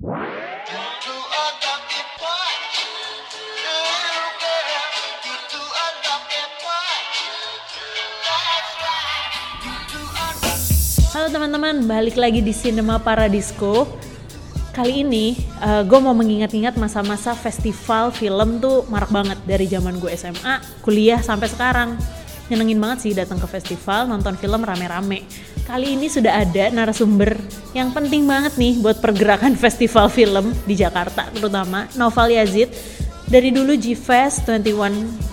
Halo teman-teman, balik lagi di Cinema Paradisco. Kali ini uh, gue mau mengingat-ingat masa-masa festival film tuh marak banget dari zaman gue SMA, kuliah sampai sekarang. Nyenengin banget sih datang ke festival, nonton film rame-rame. Kali ini sudah ada narasumber yang penting banget nih buat pergerakan festival film di Jakarta terutama, Noval Yazid. Dari dulu G-Fest 21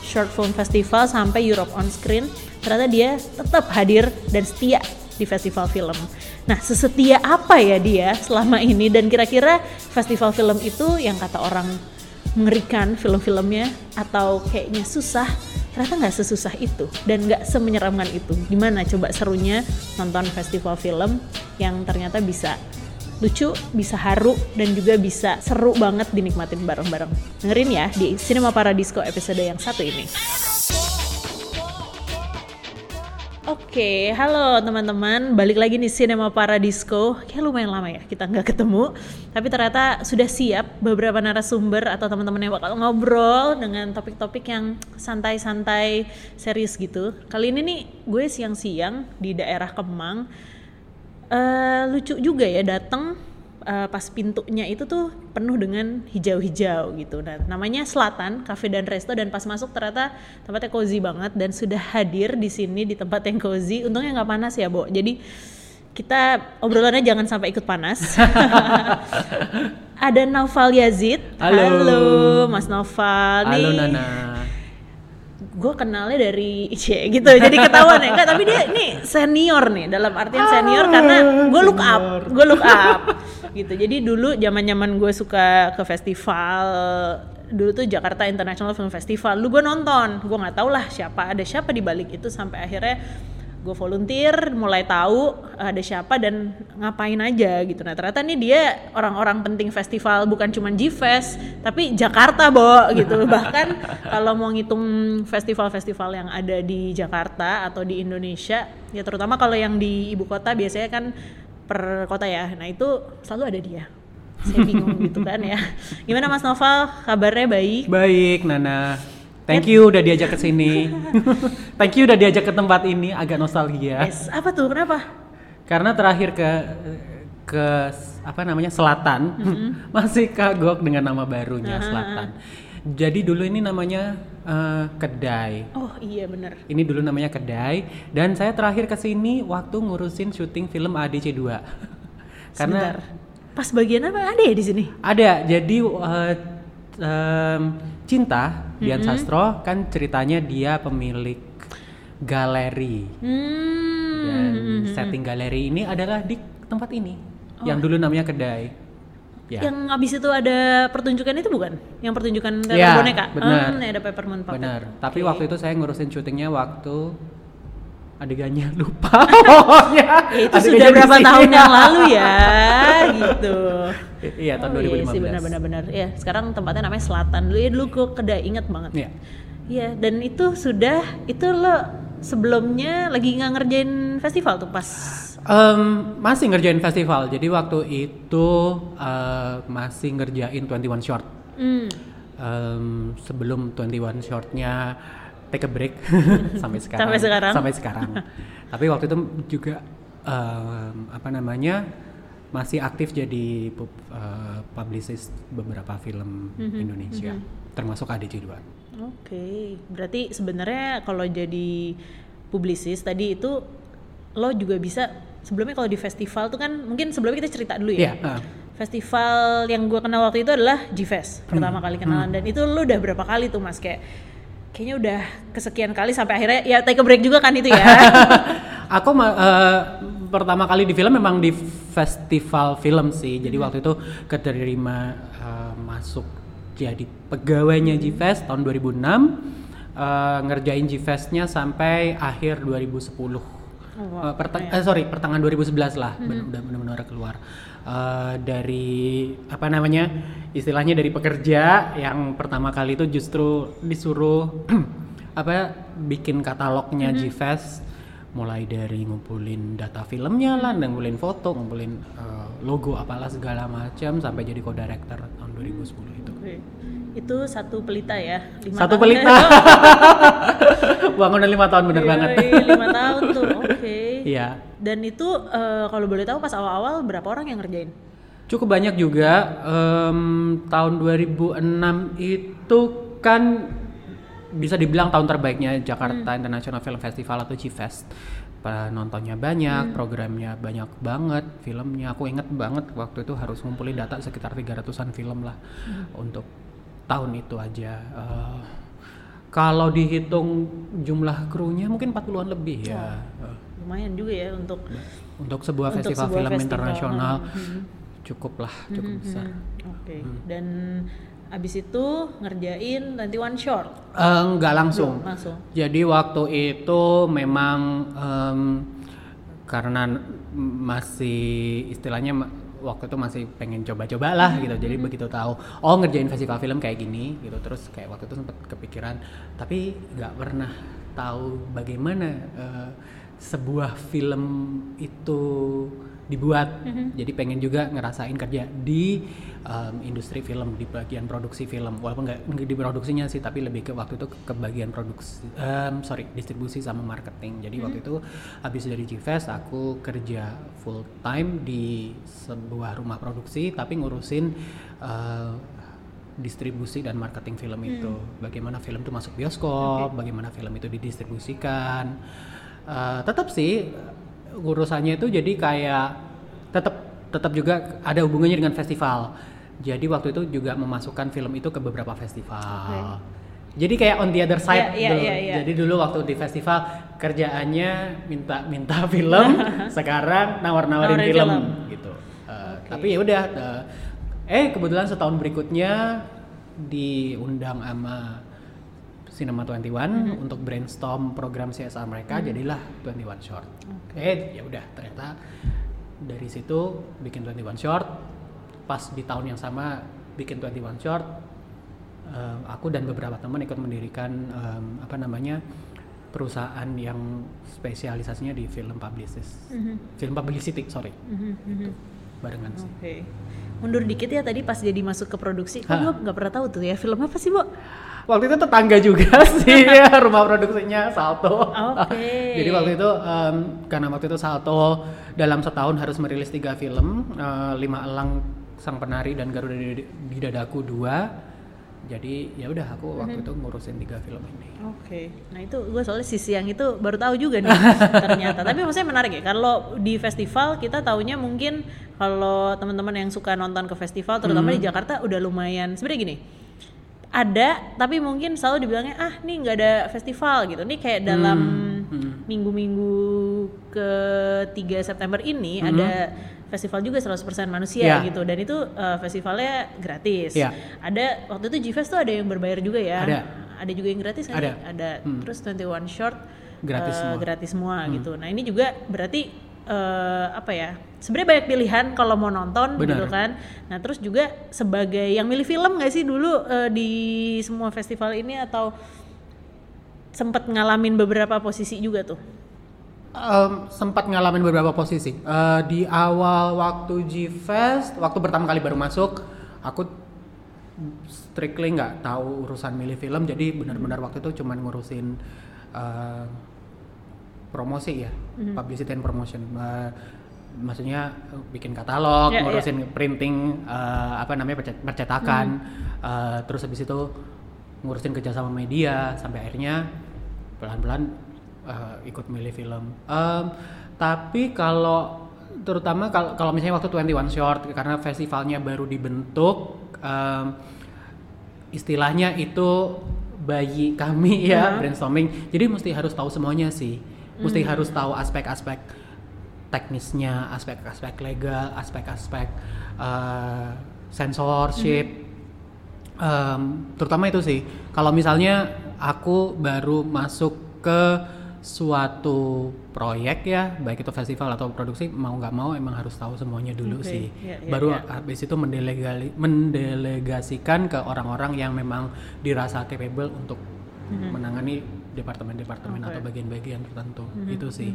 Short Film Festival sampai Europe on Screen, ternyata dia tetap hadir dan setia di festival film. Nah, sesetia apa ya dia selama ini dan kira-kira festival film itu yang kata orang mengerikan film-filmnya atau kayaknya susah, ternyata nggak sesusah itu dan nggak semenyeramkan itu. Gimana coba serunya nonton festival film yang ternyata bisa lucu, bisa haru, dan juga bisa seru banget dinikmatin bareng-bareng. Dengerin ya di Cinema Paradisco episode yang satu ini. Oke, halo teman-teman, balik lagi di Cinema Paradisco. Kayak lumayan lama ya kita nggak ketemu, tapi ternyata sudah siap beberapa narasumber atau teman-teman yang bakal ngobrol dengan topik-topik yang santai-santai, serius gitu. Kali ini nih gue siang-siang di daerah Kemang. Uh, lucu juga ya datang uh, pas pintunya itu tuh penuh dengan hijau-hijau gitu. Nah, namanya Selatan Cafe dan Resto dan pas masuk ternyata tempatnya cozy banget dan sudah hadir di sini di tempat yang cozy. Untungnya nggak panas ya, Bo. Jadi kita obrolannya jangan sampai ikut panas. Ada Noval Yazid. Halo. Halo, Mas Noval. Halo nih, Nana. gue kenalnya dari IC gitu jadi ketahuan ya enggak tapi dia nih senior nih dalam artian senior karena gue look up gue look up gitu. Jadi dulu zaman zaman gue suka ke festival dulu tuh Jakarta International Film Festival. Lu gue nonton gue nggak tahu lah siapa ada siapa di balik itu sampai akhirnya gue volunteer mulai tahu ada siapa dan ngapain aja gitu. Nah ternyata nih dia orang-orang penting festival bukan cuma G-Fest tapi Jakarta bo gitu. Bahkan kalau mau ngitung festival-festival yang ada di Jakarta atau di Indonesia ya terutama kalau yang di ibu kota biasanya kan per kota ya. Nah itu selalu ada dia. Saya bingung gitu kan ya. Gimana Mas Noval? Kabarnya baik? Baik Nana. Thank you udah diajak ke sini. Thank you udah diajak ke tempat ini. Agak nostalgia. yes. Apa tuh? Kenapa? Karena terakhir ke ke apa namanya Selatan. Masih kagok dengan nama barunya Selatan. Jadi dulu ini namanya eh, Kedai. oh iya bener. Ini dulu namanya Kedai. Dan saya terakhir ke sini waktu ngurusin syuting film ADC 2. Karena Sebentar. pas bagian apa? Ada ya di sini? Ada, jadi eh, em, Cinta Dian Sastro kan ceritanya dia pemilik galeri. Hmm dan setting galeri ini adalah di tempat ini yang dulu namanya kedai. Ya, Yang abis itu ada pertunjukan itu bukan? Yang pertunjukan teater Ya, boneka? benar. Hmm, ada Peppermint Puppet. benar. Tapi Oke. waktu itu saya ngurusin syutingnya waktu adegannya lupa pokoknya. Ya, itu Adegannya sudah berapa tahun yang lalu ya, gitu. Iya, tahun Oh, 2015. Iya sih benar-benar. Ya, sekarang tempatnya namanya Selatan. Dulu ya dulu gue kedai inget banget. Iya. Iya, dan itu sudah itu lo sebelumnya lagi nggak ngerjain festival tuh pas. Em, masih ngerjain festival. Jadi waktu itu eh, masih ngerjain 21 short. Hmm. Em, sebelum 21 shortnya take a break sampai sekarang. Sampai sekarang. Sampai sekarang. Tapi waktu itu juga em, apa namanya masih aktif jadi pub- eh, publicist beberapa film Mhm, Indonesia, termasuk ADC 2. Oke, berarti sebenarnya kalau jadi publisis tadi itu lo juga bisa sebelumnya kalau di festival tuh kan mungkin sebelumnya kita cerita dulu ya. Iya, eh. Festival yang gue kenal waktu itu adalah G-Fest pertama kali kenalan dan itu lo udah berapa kali tuh mas kayak kayaknya udah kesekian kali sampai akhirnya ya take a break juga kan itu ya. Aku eh, pertama kali di film memang di festival film sih. Jadi waktu itu keterima eh, masuk jadi pegawainya G-Fest tahun 2006. eh, ngerjain G-Festnya sampai akhir 2010. Eh, perteng- eh, sorry pertengahan 2011 lah ben- udah benar-benar keluar. Eh, dari apa namanya istilahnya dari pekerja yang pertama kali itu justru disuruh apa bikin katalognya G-Fest. Mulai dari ngumpulin data filmnya lah, ngumpulin foto, ngumpulin uh, logo apalah segala macam sampai jadi co-director tahun 2010 itu. Oke. Itu satu pelita ya? Lima Satu tahun. pelita. Bangunan lima tahun bener Iya, banget. iya, lima tahun tuh. Oke. Iya. Dan itu eh, kalau boleh tahu pas awal-awal berapa orang yang ngerjain? Cukup banyak juga em, tahun 2006 itu kan bisa dibilang tahun terbaiknya Jakarta Hmm. International Film Festival atau G-Fest. Penontonnya banyak, Hmm. programnya banyak banget, filmnya aku inget banget waktu itu harus ngumpulin data sekitar 300-an film lah Hmm. untuk tahun itu aja. Eh, kalau dihitung jumlah krunya mungkin 40-an lebih ya. Eh, Lumayan juga ya untuk untuk sebuah Untuk festival sebuah film festival, internasional hmm. cukup lah, cukup besar. Oke. Dan abis itu ngerjain 21 short. Eh, nggak langsung. Belum, langsung. Jadi waktu itu memang em, karena masih istilahnya waktu itu masih pengen coba-coba lah gitu. Jadi begitu tahu oh ngerjain festival film kayak gini gitu terus kayak waktu itu sempat kepikiran tapi nggak pernah tahu bagaimana eh, sebuah film itu dibuat. Jadi pengen juga ngerasain kerja di em, industri film di bagian produksi film walaupun nggak di produksinya sih tapi lebih ke waktu itu ke bagian produksi em, sorry distribusi sama marketing. Jadi waktu itu habis dari G-Fest aku kerja full time di sebuah rumah produksi tapi ngurusin eh, distribusi dan marketing film itu. Bagaimana film itu masuk bioskop, bagaimana film itu didistribusikan. Eh, tetap sih urusannya itu jadi kayak tetap tetap juga ada hubungannya dengan festival. Jadi waktu itu juga memasukkan film itu ke beberapa festival. Jadi kayak on the other side Iya, iya, dulu. iya, iya. Jadi dulu waktu di festival kerjaannya minta minta film, sekarang nawar-nawarin Nawarin film, film. gitu. Eh, Tapi ya udah. eh, eh kebetulan setahun berikutnya diundang sama Cinema 21 Mm-hmm. untuk brainstorm program CSR mereka jadilah 21 short. Eh ya udah ternyata dari situ bikin 21 short pas di tahun yang sama bikin 21 short eh, aku dan beberapa teman ikut mendirikan em, apa namanya perusahaan yang spesialisasinya di film publicist film publicity sorry Gitu. barengan sih Oke. Mundur dikit ya tadi pas jadi masuk ke produksi. Kok gue nggak pernah tahu tuh ya film apa sih, Bu? Waktu itu tetangga juga sih ya, rumah produksinya Salto. Oke. Jadi waktu itu em, karena waktu itu Salto dalam setahun harus merilis tiga film, eh, lima elang sang penari dan Garuda di, di dadaku dua. Jadi ya udah aku waktu itu ngurusin tiga film ini. Oke, nah itu gue soalnya sisi yang itu baru tahu juga nih ternyata. Tapi maksudnya menarik ya, kalau di festival kita taunya mungkin kalau teman-teman yang suka nonton ke festival, terutama di Jakarta udah lumayan. Sebenarnya gini, ada tapi mungkin selalu dibilangnya ah nih nggak ada festival gitu. Nih kayak dalam minggu-minggu ke 3 September ini ada festival juga 100% manusia Ya. gitu dan itu eh, festivalnya gratis. Ya. Ada waktu itu G-Fest tuh ada yang berbayar juga ya. Ada. Ada juga yang gratis kan? Ada. Ada. Terus 21 short Gratis eh, semua. Hmm. gratis semua gitu. Nah, ini juga berarti eh, apa ya? Sebenarnya banyak pilihan kalau mau nonton Benar. gitu kan. Nah, terus juga sebagai yang milih film nggak sih dulu eh, di semua festival ini atau sempat ngalamin beberapa posisi juga tuh? Em, sempat ngalamin beberapa posisi. Eh, di awal waktu G-Fest, waktu pertama kali baru masuk, aku strictly nggak tahu urusan milih film, jadi benar-benar waktu itu cuman ngurusin eh, promosi ya, Mhm. publicity and promotion. Maksudnya eh, bikin katalog, Ya, ya. ngurusin printing, eh, apa namanya percet- percetakan, Mhm. eh, terus habis itu ngurusin kerjasama media, sampai akhirnya pelan-pelan eh, ikut milih film. Em, tapi kalau terutama kalau kalau misalnya waktu 21 short karena festivalnya baru dibentuk em, istilahnya itu bayi kami ya Mhm. brainstorming. Jadi mesti harus tahu semuanya sih. Mesti harus tahu aspek-aspek teknisnya, aspek-aspek legal, aspek-aspek eh, censorship. Em, terutama itu sih. Kalau misalnya aku baru masuk ke suatu proyek ya, baik itu festival atau produksi, mau nggak mau emang harus tahu semuanya dulu Oke, sih. iya, iya, baru iya. habis itu mendelegali, mendelegasikan ke orang-orang yang memang dirasa capable untuk menangani departemen-departemen Oke. atau bagian-bagian tertentu. Itu sih.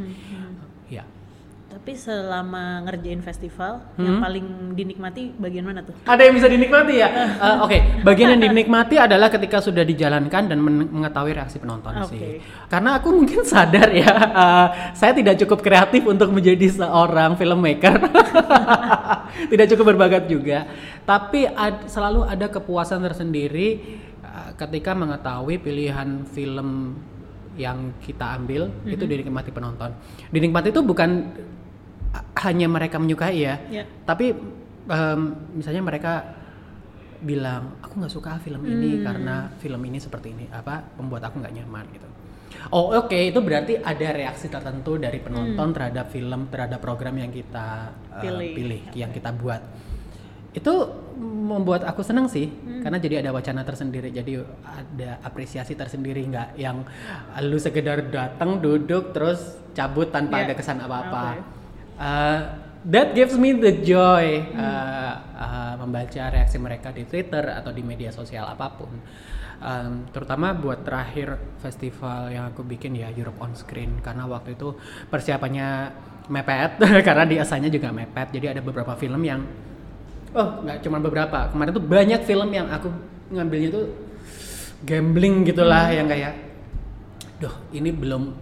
Ya. Tapi selama ngerjain festival, yang Hmm. paling dinikmati bagian mana tuh? ada yang bisa dinikmati ya? Eh, oke. Bagian yang dinikmati adalah ketika sudah dijalankan dan men- mengetahui reaksi penonton Oke. sih karena aku mungkin sadar ya eh, saya tidak cukup kreatif untuk menjadi seorang filmmaker. Tidak cukup berbakat juga. Tapi ad- selalu ada kepuasan tersendiri eh, ketika mengetahui pilihan film yang kita ambil itu dinikmati penonton. Dinikmati itu bukan hanya mereka menyukai ya Ya. tapi em, misalnya mereka bilang aku nggak suka film ini karena film ini seperti ini apa membuat aku nggak nyaman gitu. Oh oke itu berarti ada reaksi tertentu dari penonton terhadap film terhadap program yang kita eh, Pilih. pilih yang kita buat itu membuat aku senang sih karena jadi ada wacana tersendiri jadi ada apresiasi tersendiri nggak yang lu sekedar datang duduk terus cabut tanpa Ya. ada kesan apa-apa Oke. Uh, that gives me the joy uh, uh, membaca reaksi mereka di Twitter atau di media sosial apa pun. Um, terutama buat terakhir festival yang aku bikin ya Europe on Screen karena waktu itu persiapannya mepet karena di asanya juga mepet jadi ada beberapa film yang oh nggak cuma beberapa. Kemarin tuh banyak film yang aku ngambilnya tuh gambling gitulah yang kayak duh ini belum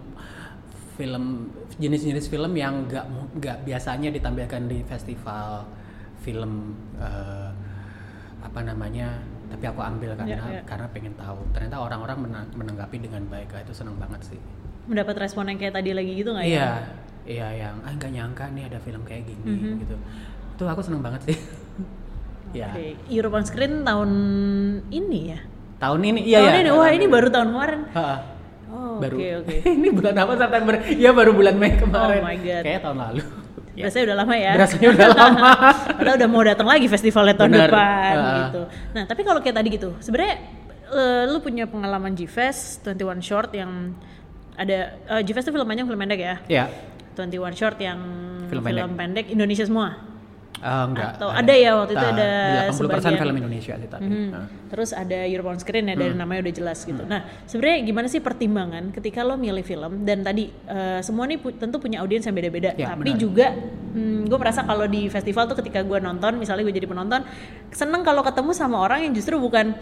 film jenis-jenis film yang nggak nggak biasanya ditampilkan di festival film eh, apa namanya tapi aku ambil karena Ya, ya. karena pengen tahu. Ternyata orang-orang mena- menanggapi dengan baik. Itu seneng banget sih. Mendapat respon yang kayak tadi lagi gitu nggak ya? iya. Iya yang ah nggak nyangka nih ada film kayak gini Mhm. gitu. Itu aku seneng banget sih ya Oke, Europe on Screen tahun ini ya? tahun ini iya tahun ya ini, wah ini baru tahun kemarin. Ha-ha. Oh, baru oke oke. ini bulan apa September ya baru bulan Mei kemarin Oh my God. kayak tahun lalu Biasanya udah lama ya. Berasanya udah lama. Padahal udah mau datang lagi festivalnya tahun Benar. depan Ah. gitu. Nah, tapi kalau kayak tadi gitu, sebenarnya eh, lu punya pengalaman G-Fest 21 Short yang ada eh, G-Fest itu film panjang film pendek ya? ya 21 Short yang Film film, pendek. pendek. Indonesia semua. Eh, enggak Atau ada ya waktu itu Ah, ada 80% sebagian. film Indonesia sih tapi Mhm. Ah. Terus ada Europe on Screen ya Hmm. dari namanya udah jelas gitu. Nah sebenarnya gimana sih pertimbangan ketika lo milih film dan tadi eh, semua nih pu- tentu punya audiens yang beda-beda. Ya, Tapi benar. juga gue merasa kalau di festival tuh ketika gue nonton, misalnya gue jadi penonton, seneng kalau ketemu sama orang yang justru bukan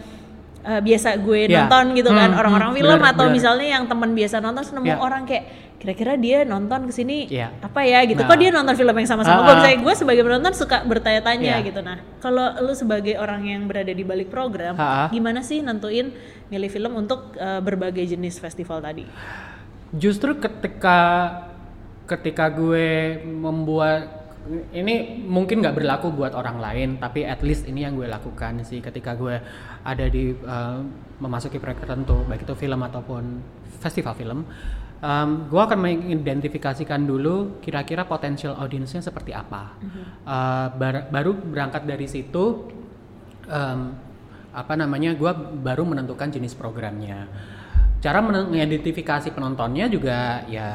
eh, biasa gue Ya. nonton gitu kan Hmm, orang-orang hmm, film benar, atau benar. misalnya yang teman biasa nonton seneng Ya. orang kayak kira-kira dia nonton ke sini Ya. apa ya gitu. Nah. Kok dia nonton film yang sama-sama gue? ah. Misalnya gue sebagai penonton suka bertanya-tanya Ya. gitu. Nah, kalau lu sebagai orang yang berada di balik program, Ha-ha. gimana sih nentuin milih film untuk eh, berbagai jenis festival tadi? justru ketika ketika gue membuat ini mungkin nggak berlaku buat orang lain tapi at least ini yang gue lakukan sih ketika gue ada di uh, memasuki proyek tertentu baik itu film ataupun festival film um, gue akan mengidentifikasikan dulu kira-kira potensial audiensnya seperti apa. Uh, bar- baru berangkat dari situ um, apa namanya gue baru menentukan jenis programnya. Cara men- mengidentifikasi penontonnya juga ya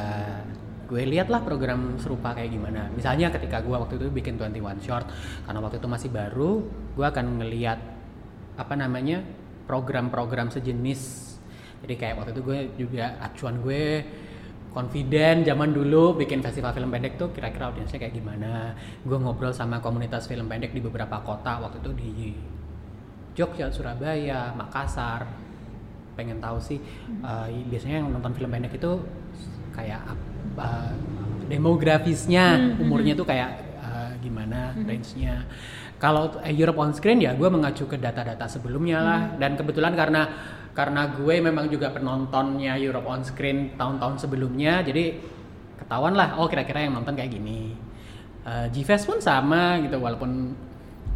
gue lihatlah program serupa kayak gimana. Misalnya ketika gue waktu itu bikin 21 short karena waktu itu masih baru gue akan ngelihat apa namanya program-program sejenis jadi kayak waktu itu gue juga acuan gue confident zaman dulu bikin festival film pendek tuh kira-kira audiensnya kayak gimana. Gue ngobrol sama komunitas film pendek di beberapa kota waktu itu di Jogja, Surabaya, Makassar. Pengen tahu sih uh, biasanya yang nonton film pendek itu kayak apa demografisnya umurnya tuh kayak uh, gimana range-nya kalau eh, Europe on Screen ya gue mengacu ke data-data sebelumnya lah. Dan kebetulan karena karena gue memang juga penontonnya Europe on Screen tahun-tahun sebelumnya jadi ketahuan lah oh kira-kira yang nonton kayak gini. Uh, G-Fest pun sama gitu walaupun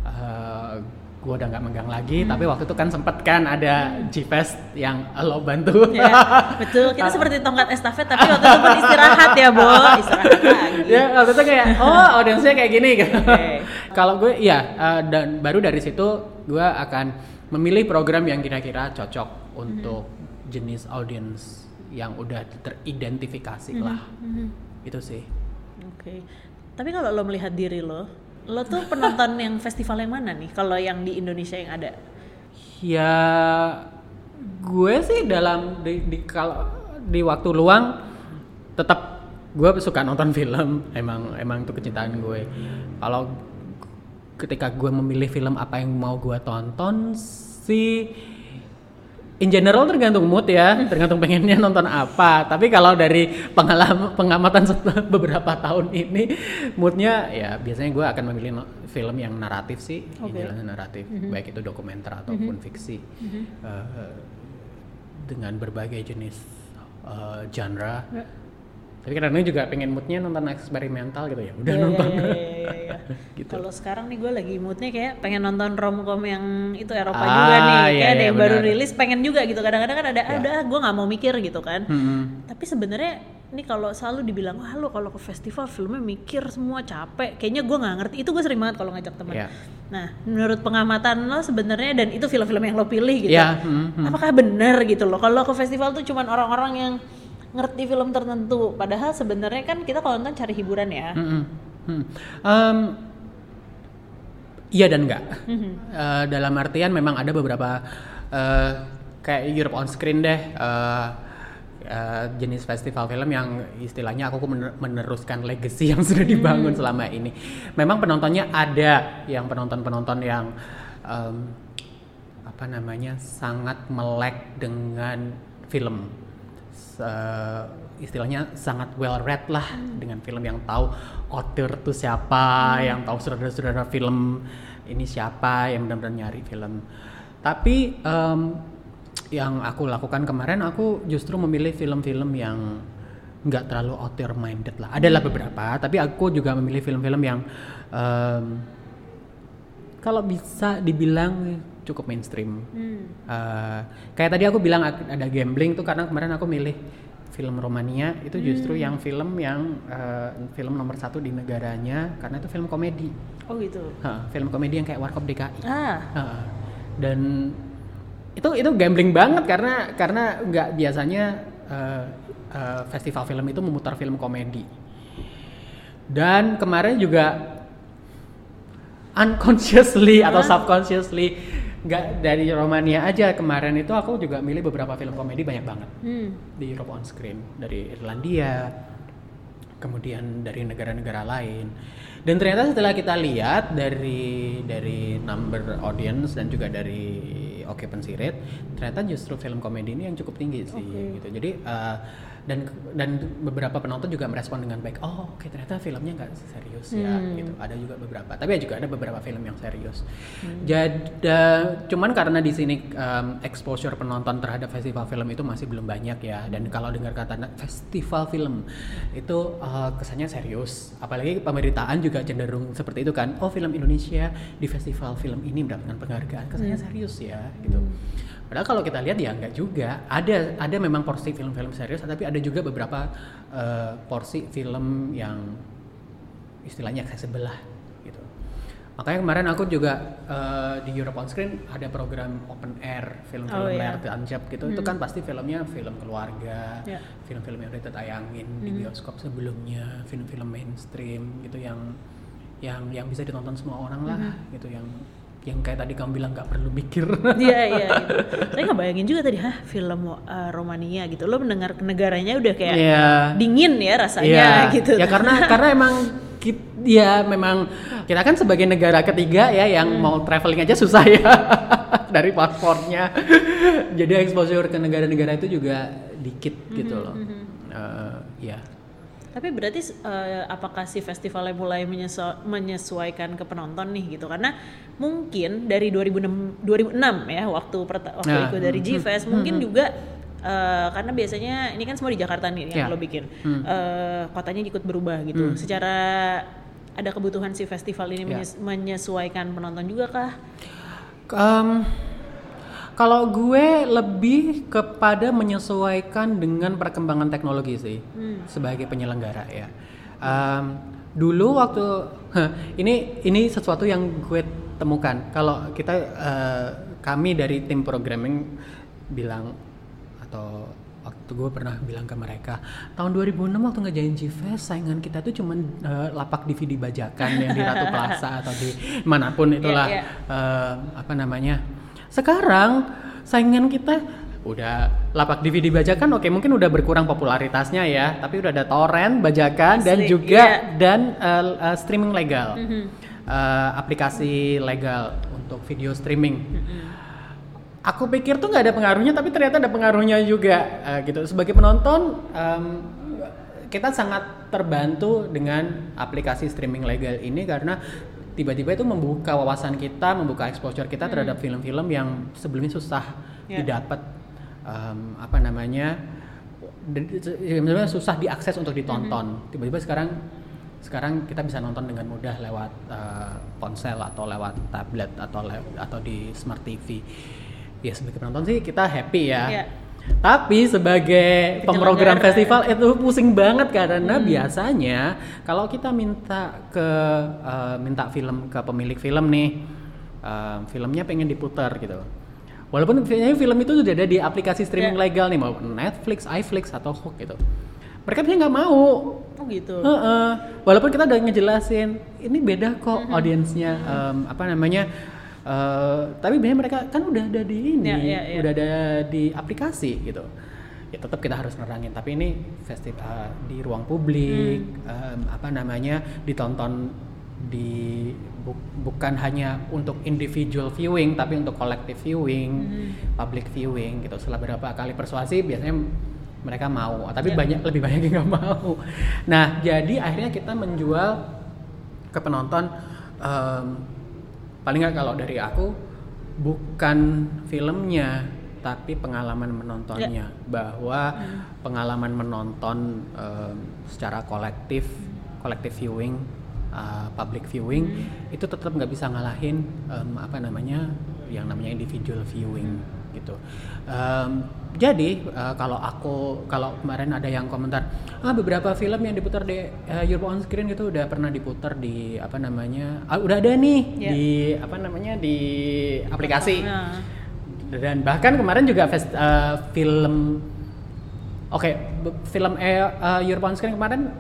uh, gue udah nggak megang lagi tapi waktu itu kan sempet kan ada G-Fest yang lo bantu Ya, betul. Kita seperti tongkat estafet tapi waktu itu pun istirahat ya, Bo. Istirahat lagi. ya waktu itu kayak oh audiensnya kayak gini gitu Oke. kalau gue ya uh, dan baru dari situ gue akan memilih program yang kira-kira cocok untuk jenis audiens yang udah teridentifikasi lah Mhm. itu sih Oke. Tapi kalau lo melihat diri lo, lo tuh penonton yang festival yang mana nih? Kalau yang di Indonesia yang ada? ya gue sih dalam di, di kalau di waktu luang tetap gue suka nonton film emang emang itu kecintaan gue kalau ketika gue memilih film apa yang mau gue tonton sih in general tergantung mood ya tergantung pengennya nonton apa. Tapi kalau dari pengalaman pengamatan setelah beberapa tahun ini moodnya ya biasanya gue akan memilih no- film yang naratif sih Oke. idealnya naratif. Baik itu dokumenter ataupun fiksi. Eh, dengan berbagai jenis eh, genre. Ya. Tapi kadang-kadang juga pengen moodnya nonton eksperimental gitu ya udah Iya, nonton iya, iya, iya, iya. Gitu. Kalau sekarang nih gue lagi moodnya kayak pengen nonton romcom yang itu Eropa Ah, juga nih, iya, kayak ada iya, yang baru benar. rilis pengen juga gitu. Kadang-kadang kan ada, Iya. ada gue nggak mau mikir gitu kan. Mm-mm. Tapi sebenarnya ini kalau selalu dibilang wah lu kalau ke festival filmnya mikir semua capek, kayaknya gue nggak ngerti. Itu gue sering banget kalau ngajak teman. Iya. Nah, menurut pengamatan lo sebenarnya dan itu film-film yang lo pilih gitu. Iya, mm, mm. Apakah benar gitu loh? Kalau ke festival tuh cuman orang-orang yang ngerti film tertentu, padahal sebenarnya kan kita kalau nonton cari hiburan ya. Mm-mm. Hmm. Em, iya dan enggak. Mhm. Eh, dalam artian memang ada beberapa eh, kayak Europe on Screen deh eh, eh, jenis festival film yang istilahnya aku mener- meneruskan legacy yang sudah dibangun selama ini. Memang penontonnya ada yang penonton-penonton yang em, apa namanya sangat melek dengan film Se- istilahnya sangat well read lah dengan film yang tahu author tuh siapa, yang tahu saudara-saudara film ini siapa, yang benar-benar nyari film. Tapi em, yang aku lakukan kemarin, aku justru memilih film-film yang nggak terlalu author minded lah. Adalah beberapa, tapi aku juga memilih film-film yang em, kalau bisa dibilang cukup mainstream. Hmm. Eh, kayak tadi aku bilang ada gambling tuh karena kemarin aku milih film Romania itu justru Hmm. yang film yang eh, film nomor satu di negaranya karena itu film komedi Oh gitu. Hah, film komedi yang kayak Warkop DKI Ah, Hah, dan itu itu gambling banget karena karena nggak biasanya eh, eh, festival film itu memutar film komedi dan kemarin juga unconsciously atau subconsciously nggak dari Romania aja kemarin itu aku juga milih beberapa film komedi banyak banget hmm. di Europe on Screen dari Irlandia kemudian dari negara-negara lain dan ternyata setelah kita lihat dari dari number audience dan juga dari occupancy rate ternyata justru film komedi ini yang cukup tinggi sih Oke. gitu jadi eh, dan dan beberapa penonton juga merespon dengan baik oh oke ternyata filmnya nggak serius ya Hmm. gitu. Ada juga beberapa tapi juga ada beberapa film yang serius. Jadi cuman karena di sini em, exposure penonton terhadap festival film itu masih belum banyak ya dan kalau dengar kata festival film itu eh, kesannya serius. Apalagi pemberitaan juga cenderung seperti itu kan oh film Indonesia di festival film ini mendapatkan penghargaan kesannya serius ya gitu Padahal kalau kita lihat ya enggak juga. Ada ada memang porsi film-film serius, tapi ada juga beberapa eh, porsi film yang istilahnya accessible lah gitu. Makanya kemarin aku juga eh, di Europe on Screen ada program open air film-film Oh, iya. layar tancap gitu. Itu kan pasti filmnya film keluarga, Ya. film-film yang udah ditayangin di bioskop sebelumnya, film-film mainstream gitu yang yang yang bisa ditonton semua orang lah gitu yang yang kayak tadi kamu bilang nggak perlu mikir. Iya iya. Gitu. Saya nggak bayangin juga tadi, hah film uh, Romania gitu. Lo mendengar negaranya udah kayak Iya. dingin ya rasanya Iya, gitu. Ya karena karena emang kit- ya memang kita kan sebagai negara ketiga ya yang Hmm. mau traveling aja susah ya dari paspornya. Jadi exposure ke negara-negara itu juga dikit gitu Hmm, loh. Eh, ya. Tapi berarti uh, apakah si festivalnya mulai menyesu- menyesuaikan ke penonton nih gitu? Karena mungkin dari 2006 2006 ya waktu waktu Nah, ikut dari hmm, G-Fest mungkin juga uh, karena biasanya ini kan semua di Jakarta nih yang Ya. lo bikin. Hmm. Uh, kotanya ikut berubah gitu. Secara ada kebutuhan si festival ini Ya. menyes- menyesuaikan penonton juga kah? Em, kalau gue lebih kepada menyesuaikan dengan perkembangan teknologi sih Hmm. sebagai penyelenggara ya. Em, dulu waktu ini ini sesuatu yang gue temukan. Kalau kita eh, kami dari tim programming bilang atau waktu gue pernah bilang ke mereka tahun 2006 waktu ngejain G-Fest saingan kita tuh cuman eh, lapak DVD bajakan yang di Ratu Plaza atau di mana pun itulah Iya, eh, apa namanya sekarang saingan kita udah lapak DVD bajakan oke mungkin udah berkurang popularitasnya ya tapi udah ada torrent bajakan dan Asli, juga iya. dan uh, uh, streaming legal Mhm. Uh, aplikasi legal untuk video streaming Mhm. aku pikir tuh nggak ada pengaruhnya tapi ternyata ada pengaruhnya juga uh, gitu sebagai penonton um, kita sangat terbantu dengan aplikasi streaming legal ini karena tiba-tiba itu membuka wawasan kita membuka exposure kita terhadap film-film yang sebelumnya susah Ya. didapat um, apa namanya sebenarnya susah diakses untuk ditonton. Tiba-tiba sekarang sekarang kita bisa nonton dengan mudah lewat uh, ponsel atau lewat tablet atau lew- atau di smart TV ya sebagai penonton sih kita happy ya. Iya. Tapi sebagai pemrogram festival itu pusing banget karena biasanya kalau kita minta ke uh, minta film ke pemilik film nih uh, filmnya pengen diputar gitu. Walaupun film itu sudah ada di aplikasi streaming Ya. legal nih mau Netflix, iFlix atau Hook gitu. Mereka biasanya nggak mau. Oh gitu. Heeh. walaupun kita udah ngejelasin ini beda kok audiensnya em, apa namanya eh, tapi biasanya mereka kan udah ada di ini Ya, ya, ya. udah ada di aplikasi gitu. Ya tetap kita harus nerangin tapi ini festival di ruang publik em, apa namanya ditonton di bu- bukan hanya untuk individual viewing tapi untuk collective viewing public viewing gitu. Setelah beberapa kali persuasi biasanya mereka mau tapi Ya. banyak lebih banyak yang nggak mau. Nah jadi akhirnya kita menjual ke penonton em, paling nggak kalau dari aku bukan filmnya tapi pengalaman menontonnya. Bahwa pengalaman menonton em, secara kolektif kolektif viewing uh, public viewing itu tetap nggak bisa ngalahin em, apa namanya yang namanya individual viewing gitu. Em, jadi eh, kalau aku kalau kemarin ada yang komentar ah beberapa film yang diputar di eh, Europe on Screen gitu udah pernah diputar di apa namanya ah, udah ada nih Ya. di apa namanya di aplikasi. Nah, dan bahkan kemarin juga fest, eh, film oke be- film eh, Europe on Screen kemarin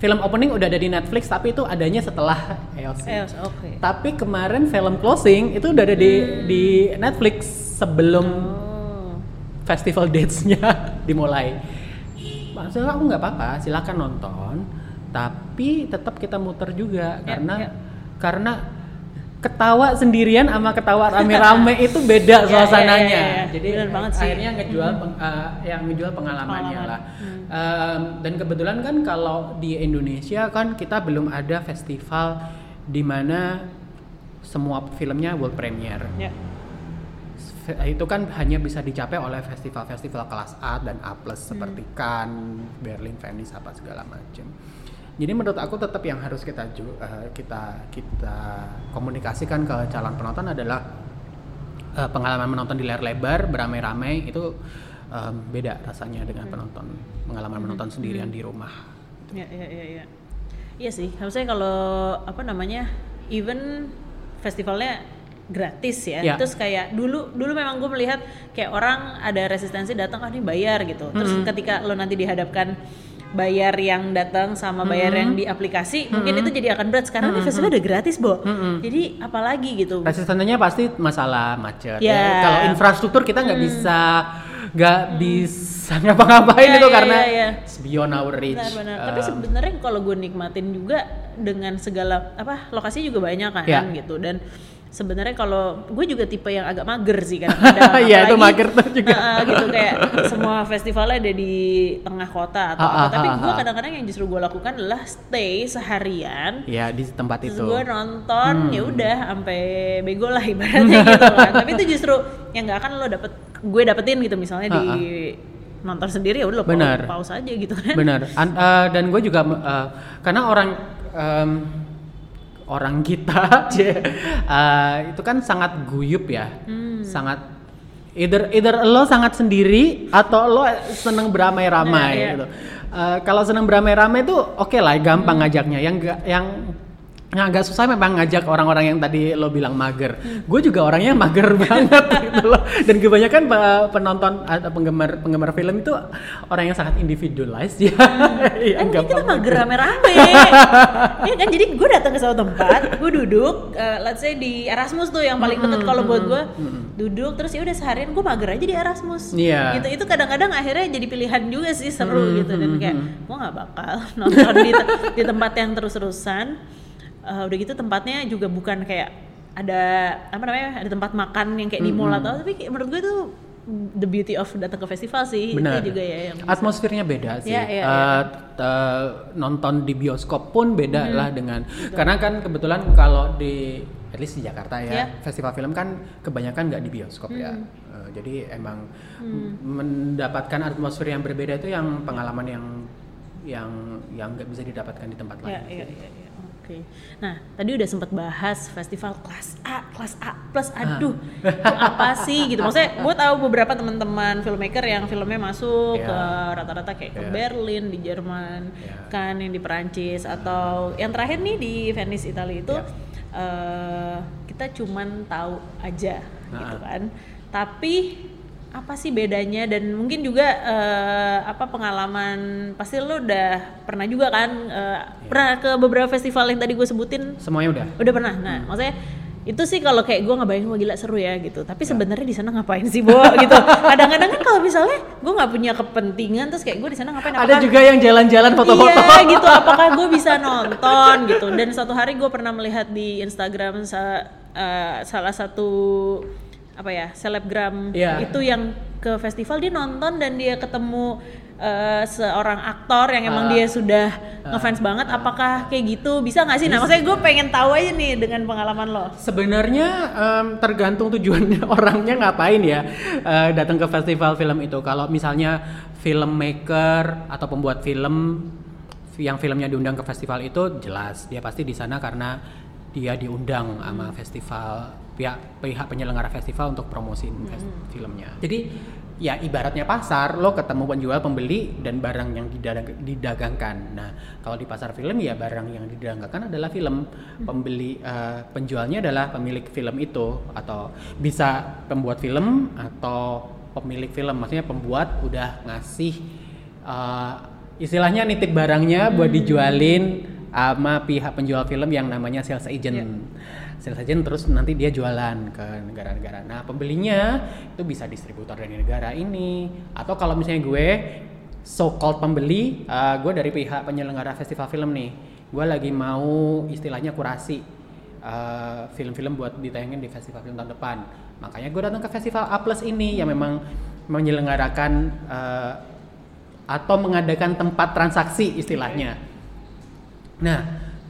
film opening udah ada di Netflix tapi itu adanya setelah EOS eh, oke. tapi kemarin film closing itu udah ada di di Netflix sebelum Oh. festival dates-nya dimulai. Maksudnya aku nggak apa-apa, silakan nonton, tapi tetap kita muter juga Ya, karena ya. karena ketawa sendirian sama ketawa rame-rame itu beda Ya, ya, suasananya. ya, ya, ya. Jadi Bener banget sih. akhirnya ngejual peng- eh, yang ngejual pengalamannya Pengalaman. lah. Hmm. Em, dan kebetulan kan kalau di Indonesia kan kita belum ada festival di mana semua filmnya world premiere Ya. Fe- itu kan hanya bisa dicapai oleh festival-festival kelas A dan A plus seperti Cannes, Berlin, Venice apa segala macam. Jadi menurut aku tetap yang harus kita eh, kita kita komunikasikan ke calon penonton adalah eh, pengalaman menonton di layar lebar beramai-ramai itu em, beda rasanya dengan penonton pengalaman menonton sendirian di rumah. Ya, ya, ya, ya. Iya sih, harusnya kalau apa namanya, even festivalnya gratis ya. Ya. Terus kayak dulu dulu memang gue melihat kayak orang ada resistensi datang ah ini bayar gitu. Terus Mm-hmm. ketika lo nanti dihadapkan bayar yang datang sama bayar Mm-hmm. yang di aplikasi, mungkin itu jadi akan berat. Sekarang ini festival udah gratis, Bo. Jadi apalagi gitu. Resistensinya pasti masalah macet. Ya. ya. Kalau infrastruktur kita nggak bisa nggak bisa ngapa-ngapain Ya, itu ya, karena ya, ya. it's beyond our reach. Benar-benar. Tapi Um, sebenarnya kalau gue nikmatin juga dengan segala apa lokasi juga banyak kan Ya. gitu dan sebenarnya kalau gue juga tipe yang agak mager sih kadang-kadang. Iya, itu mager tuh juga. uh, uh, gitu kayak semua festivalnya ada di tengah kota atau apa. Tapi gue kadang-kadang yang justru gue lakukan adalah stay seharian ya di tempat terus itu. gue nonton Hmm. ya udah sampai bego lah ibaratnya gitu kan tapi itu justru yang nggak akan lo dapet gue dapetin gitu misalnya di nonton sendiri ya udah lo pause aja gitu kan Benar. Eh, dan gue juga eh, karena orang em, orang kita eh, itu kan sangat guyup ya, Hmm. sangat either either lo sangat sendiri atau lo seneng beramai-ramai Nah, iya. gitu. Eh, kalau seneng beramai-ramai itu oke lah, gampang ngajaknya. Yang yang Nah, agak susah memang ngajak orang-orang yang tadi lo bilang mager. Gue juga orangnya mager banget gitu loh. Dan kebanyakan pe- penonton atau penggemar penggemar film itu orang yang sangat individualized ya. Iya, kan kita mager rame-rame. Ya kan? Jadi gue datang ke suatu tempat gue duduk eh, let's say di Erasmus tuh yang paling deket kalau buat gue. Duduk terus ya udah seharian gue mager aja di Erasmus. Iya. gitu. Itu kadang-kadang akhirnya jadi pilihan juga sih seru Hmm, gitu. Dan hmm, kayak hmm. gue nggak bakal nonton di, te- di tempat yang terus-terusan Eh, udah gitu tempatnya juga bukan kayak ada apa namanya ada tempat makan yang kayak di mall Hmm, atau tapi kayak menurut gue tuh the beauty of datang ke festival sih Benar. itu juga ya yang bisa- Atmosfernya beda sih. Iya, iya, Eh, iya. t- nonton di bioskop pun beda Hmm. lah dengan karena kan kebetulan kalau di at least di Jakarta ya Iya. festival film kan kebanyakan nggak di bioskop ya. Hmm. Eh, jadi emang mendapatkan atmosfer yang berbeda itu yang pengalaman yang yang yang nggak bisa didapatkan di tempat lain. Iya, iya, iya, Oke. Nah, tadi udah sempat bahas festival kelas A, kelas A plus. Aduh, itu apa sih gitu? Maksudnya, gue tahu beberapa teman-teman filmmaker yang filmnya masuk Iya. ke rata-rata kayak ke Iya. Berlin di Jerman, Iya. kan yang di Perancis atau yang terakhir nih di Venice Italia itu Iya. eh, kita cuman tahu aja gitu Nah. kan. Tapi apa sih bedanya? Dan mungkin juga eh, apa pengalaman pasti lo udah pernah juga kan eh, pernah ke beberapa festival yang tadi gue sebutin? Semuanya udah. udah pernah? Nah maksudnya itu sih kalau kayak gue ngebayangin wah gila seru ya gitu. Tapi sebenarnya di sana ngapain sih Bo? Gitu. Kadang-kadang kan kalau misalnya gue nggak punya kepentingan terus kayak gue di sana ngapain? Ada apakah- juga yang jalan-jalan foto-foto. Iya gitu, apakah gue bisa nonton gitu? Dan suatu hari gue pernah melihat di Instagram sa- eh, salah satu apa ya selebgram Iya. itu yang ke festival dia nonton dan dia ketemu eh, seorang aktor yang emang Ah. dia sudah ngefans banget. Apakah kayak gitu bisa nggak sih? Nah, maksudnya gue pengen tahu aja nih dengan pengalaman lo. Sebenarnya em, tergantung tujuannya orangnya ngapain ya eh, datang ke festival film itu. Kalau misalnya filmmaker atau pembuat film yang filmnya diundang ke festival itu jelas dia pasti di sana karena dia diundang sama festival pihak pihak penyelenggara festival untuk promosiin fes- filmnya. Jadi ya ibaratnya pasar lo ketemu penjual pembeli dan barang yang didagang- didagangkan. Nah kalau di pasar film ya barang yang didagangkan adalah film. Pembeli eh, penjualnya adalah pemilik film itu atau bisa pembuat film atau pemilik film. Maksudnya pembuat udah ngasih eh, istilahnya nitip barangnya buat dijualin sama pihak penjual film yang namanya sales agent Iya. sales agent terus nanti dia jualan ke negara-negara. Nah pembelinya itu bisa distributor dari negara ini atau kalau misalnya gue so called pembeli, uh, gue dari pihak penyelenggara festival film nih, gue lagi mau istilahnya kurasi uh, film-film buat ditayangin di festival film tahun depan. Makanya gue datang ke festival A ini yang memang menyelenggarakan uh, atau mengadakan tempat transaksi istilahnya. Nah,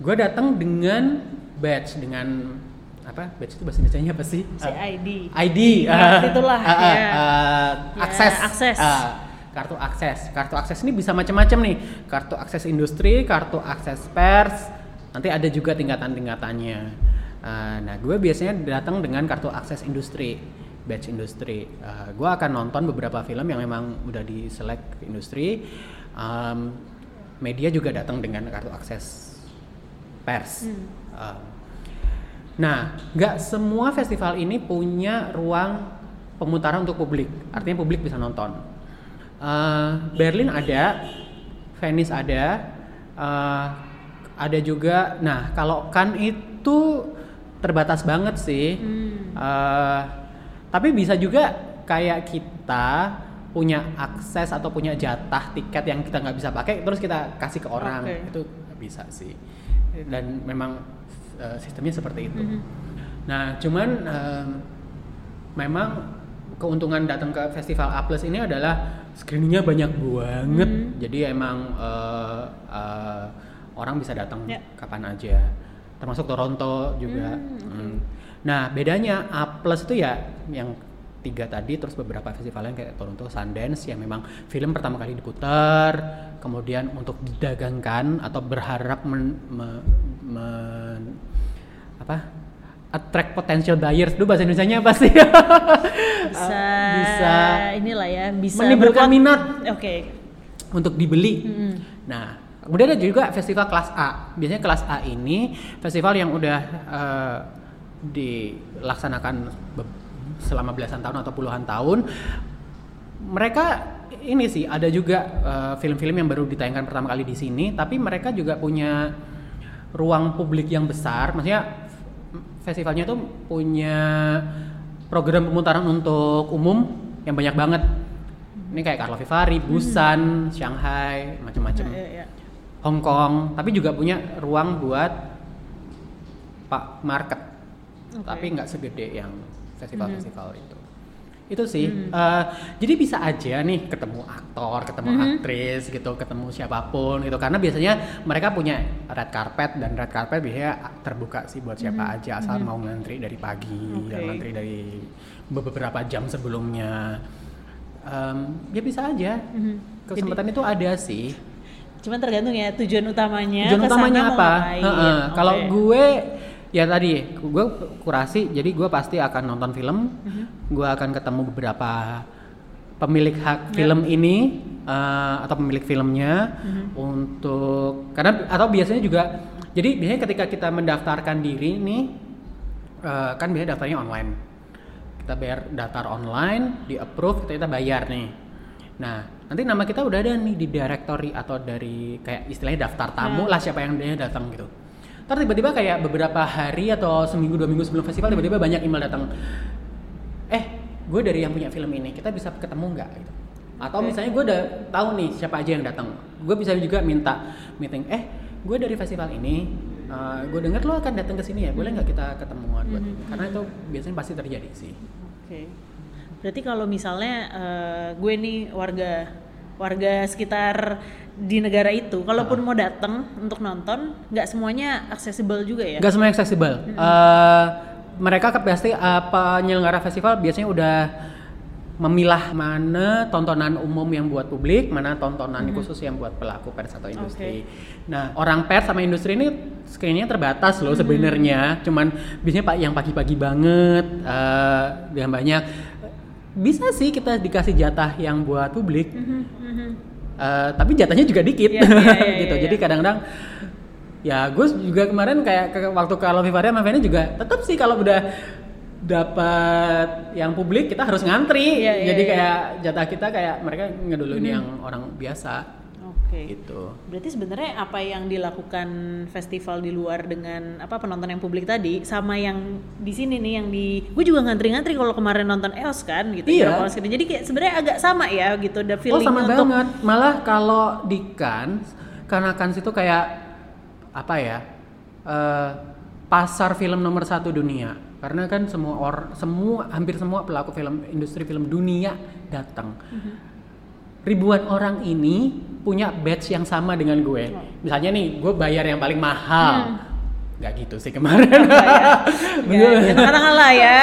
gue datang dengan badge dengan apa? Badge itu bahasa Indonesia apa sih? Si Uh, ID. ID. Uh, itulah, uh, uh, ya. uh, Ya, akses. akses. Uh, kartu akses. Kartu akses ini bisa macam-macam nih. Kartu akses industri, kartu akses pers. Nanti ada juga tingkatan-tingkatannya. Uh, nah, gue biasanya datang dengan kartu akses industri, badge industri. Uh, gue akan nonton beberapa film yang memang udah di select industri. Um, media juga datang dengan kartu akses pers. Hmm. Um, Nah, nggak semua festival ini punya ruang pemutaran untuk publik. Artinya publik bisa nonton. Eh, Berlin ada, Venice ada, eh, ada juga. Nah, kalau kan itu terbatas banget sih. Hmm. Eh, tapi bisa juga kayak kita punya akses atau punya jatah tiket yang kita nggak bisa pakai, terus kita kasih ke orang. Oke. Itu bisa sih. Dan memang eh, sistemnya seperti itu. Mhm. Nah, cuman em, memang keuntungan datang ke festival A Plus ini adalah screeningnya banyak banget. Mhm. Jadi emang eh, eh, orang bisa datang Ya. kapan aja. Termasuk Toronto juga. Hmm, oke. Hmm. Nah, bedanya A Plus itu ya yang tiga tadi terus beberapa festival lain kayak Toronto Sundance yang memang film pertama kali diputar kemudian untuk didagangkan atau berharap men, me- men- apa attract potential buyers dulu bahasa Indonesia apa sih Bisa, bisa inilah ya, bisa menimbulkan minat Oke. untuk dibeli Mm-mm. nah Kemudian ada juga festival kelas A. Biasanya kelas A ini festival yang udah eh, dilaksanakan selama belasan tahun atau puluhan tahun. Mereka ini sih ada juga eh, film-film yang baru ditayangkan pertama kali di sini, tapi mereka juga punya ruang publik yang besar. Maksudnya festivalnya tuh punya program pemutaran untuk umum yang banyak banget. Ini kayak Carlo Vivari, Busan, Shanghai, macam-macam. Iya, iya. Hong Kong, tapi juga punya ruang buat pak market, Oke. tapi nggak segede yang festival-festival itu. Itu sih. Eh, jadi bisa aja nih ketemu aktor, ketemu aktris gitu, ketemu siapa pun gitu. Karena biasanya mereka punya red carpet dan red carpet biasanya terbuka sih buat siapa aja asal mau ngantri dari pagi Oke. dan ngantri dari beberapa jam sebelumnya. Em, ya bisa aja. Mhm. Kesempatan itu ada sih. Cuman tergantung ya tujuan utamanya. Tujuan utamanya apa? Kalau Oke. gue ya tadi gue kurasi, jadi gue pasti akan nonton film, Mhm. gue akan ketemu beberapa pemilik hak film ini eh, atau pemilik filmnya Mhm. untuk karena atau biasanya juga jadi biasanya ketika kita mendaftarkan diri nih eh, kan biasanya daftarnya online. Kita bayar daftar online di approve kita, kita bayar nih. Nah nanti nama kita udah ada nih di directory atau dari kayak istilahnya daftar tamu lah siapa yang dia datang gitu Ntar tiba-tiba kayak beberapa hari atau seminggu dua minggu sebelum festival tiba-tiba banyak email datang. Eh gue dari yang punya film ini kita bisa ketemu nggak? Gitu. Atau Oke. misalnya gue udah tahu nih siapa aja yang datang. Gue bisa juga minta meeting eh gue dari festival ini eh, gue dengar lo akan datang ke sini ya boleh nggak kita ketemuan? Buat ini karena itu biasanya pasti terjadi sih. Oke. Berarti kalau misalnya eh, gue nih warga warga sekitar di negara itu, kalaupun mau datang untuk nonton, nggak semuanya aksesibel juga ya? nggak semua accessible Eh, mereka ke- pasti eh, penyelenggara festival biasanya udah memilah mana tontonan umum yang buat publik, mana tontonan khusus yang buat pelaku pers atau industri. Nah, orang pers sama industri ini screeningnya terbatas loh sebenarnya. Cuman biasanya pak yang pagi-pagi banget eh dan banyak. Bisa sih kita dikasih jatah yang buat publik, Mhm, mhm. Eh, tapi jatahnya juga dikit Iya, iya, iya, gitu. iya, Jadi iya. kadang-kadang ya gue juga kemarin kayak ke- waktu kalau Vivaria sama Vena juga tetap sih kalau udah dapat yang publik kita harus ngantri. Iya, iya, Jadi. Mhm. kayak jatah kita kayak mereka ngeduluin yang orang biasa Oke. gitu. Berarti sebenarnya apa yang dilakukan festival di luar dengan apa penonton yang publik tadi sama yang di sini nih yang di gue juga ngantri-ngantri kalau kemarin nonton EOS kan gitu Iya. Gitu. Jadi kayak sebenarnya agak sama ya gitu ada Oh feeling sama untuk banget. Malah kalau di Cannes, karena Cannes itu kayak apa ya? eh, pasar film nomor satu dunia. Karena kan semua or, semua hampir semua pelaku film industri film dunia datang. Ribuan orang ini punya badge yang sama dengan gue. Misalnya nih, gue bayar yang paling mahal. Nggak gitu sih kemarin. ya, ya, kadang lah ya.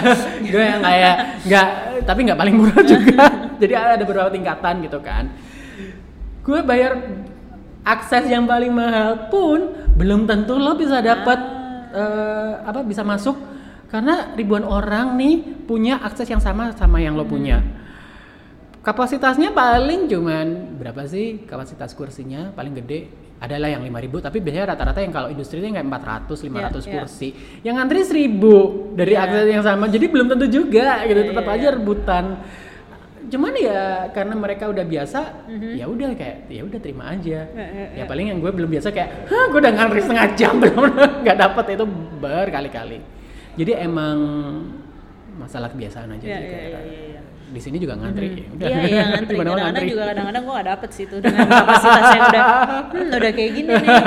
gue yang kayak nggak tapi nggak paling murah juga. Jadi ada beberapa tingkatan gitu kan. Gue bayar akses yang paling mahal pun belum tentu lo bisa dapat eh, apa bisa masuk. Karena ribuan orang nih punya akses yang sama sama yang lo punya kapasitasnya paling cuman berapa sih kapasitas kursinya? Paling gede adalah yang 5000 tapi biasanya rata-rata yang kalau industri itu kayak 400 500 Iya, iya. kursi. Yang antri 1000 dari Iya. akses yang sama jadi belum tentu juga gitu. Iya, tetap iya, aja rebutan. Cuman ya karena mereka udah biasa ya udah kayak ya udah terima aja. Iya, iya, ya paling yang gue belum biasa kayak hah gue udah ngantri setengah jam belum nggak dapet itu berkali-kali. Jadi emang masalah kebiasaan aja Iya, sih iya, kayak iya, iya, iya. Di sini juga ngantri ya udah Iya, iya ngantri. Kadang-kadang ngantri. juga kadang-kadang gue gak dapet sih tuh dengan kapasitas yang udah, hmm, udah kayak gini nih.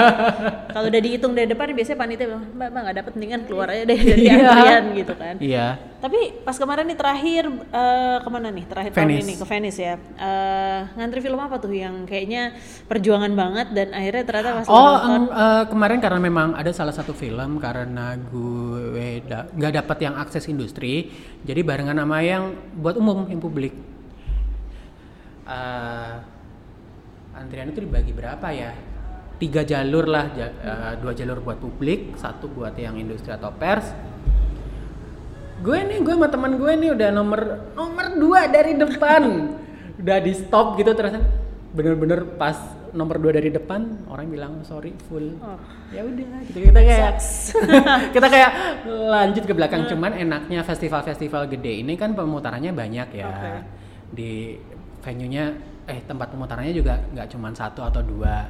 Kalau udah dihitung dari depan biasanya panitia bilang, mbak, mbak gak dapet mendingan keluar aja deh dari Iya. antrian gitu kan. iya Tapi pas kemarin nih terakhir eh, ke mana nih? Terakhir tahun ini ke Venice ya. Eh, ngantri film apa tuh yang kayaknya perjuangan banget dan akhirnya ternyata pas Oh, nonton, em, eh, kemarin karena memang ada salah satu film karena gue da- dapat yang akses industri, jadi barengan sama yang buat umum, yang publik. Eh, antrian itu dibagi berapa ya? Tiga jalur lah, ja- eh, dua jalur buat publik, satu buat yang industri atau pers. Gue nih, gue sama teman gue nih udah nomor nomor dua dari depan, udah di stop gitu terus bener-bener pas nomor dua dari depan orang bilang sorry full. Oh. ya udah gitu. Kita kayak kita kayak lanjut ke belakang. Cuman enaknya festival-festival gede ini kan pemutarannya banyak ya. Oke. di venue-nya eh tempat pemutarannya juga nggak cuman satu atau dua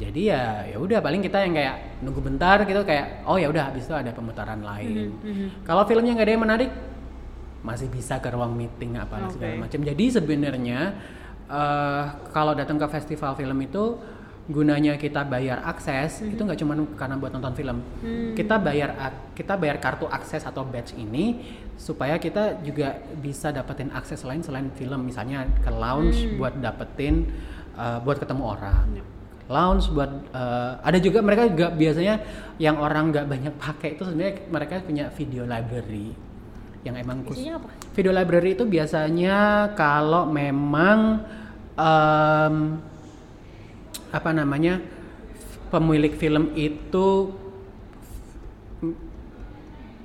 jadi ya ya udah paling kita yang kayak nunggu bentar gitu kayak oh ya udah habis itu ada pemutaran lain. Mhm, kalau filmnya nggak ada yang menarik masih bisa ke ruang meeting apa Oke. segala macam. Jadi sebenarnya eh, kalau datang ke festival film itu gunanya kita bayar akses itu nggak cuma karena buat nonton film. Hmm. kita bayar kita bayar kartu akses atau badge ini supaya kita juga bisa dapetin akses lain selain film. Misalnya ke lounge buat dapetin eh, buat ketemu orang lounge buat eh, ada juga mereka juga biasanya yang orang nggak banyak pakai itu sebenarnya mereka punya video library yang emang khusus Isinya apa? video library itu biasanya kalau memang em, apa namanya pemilik film itu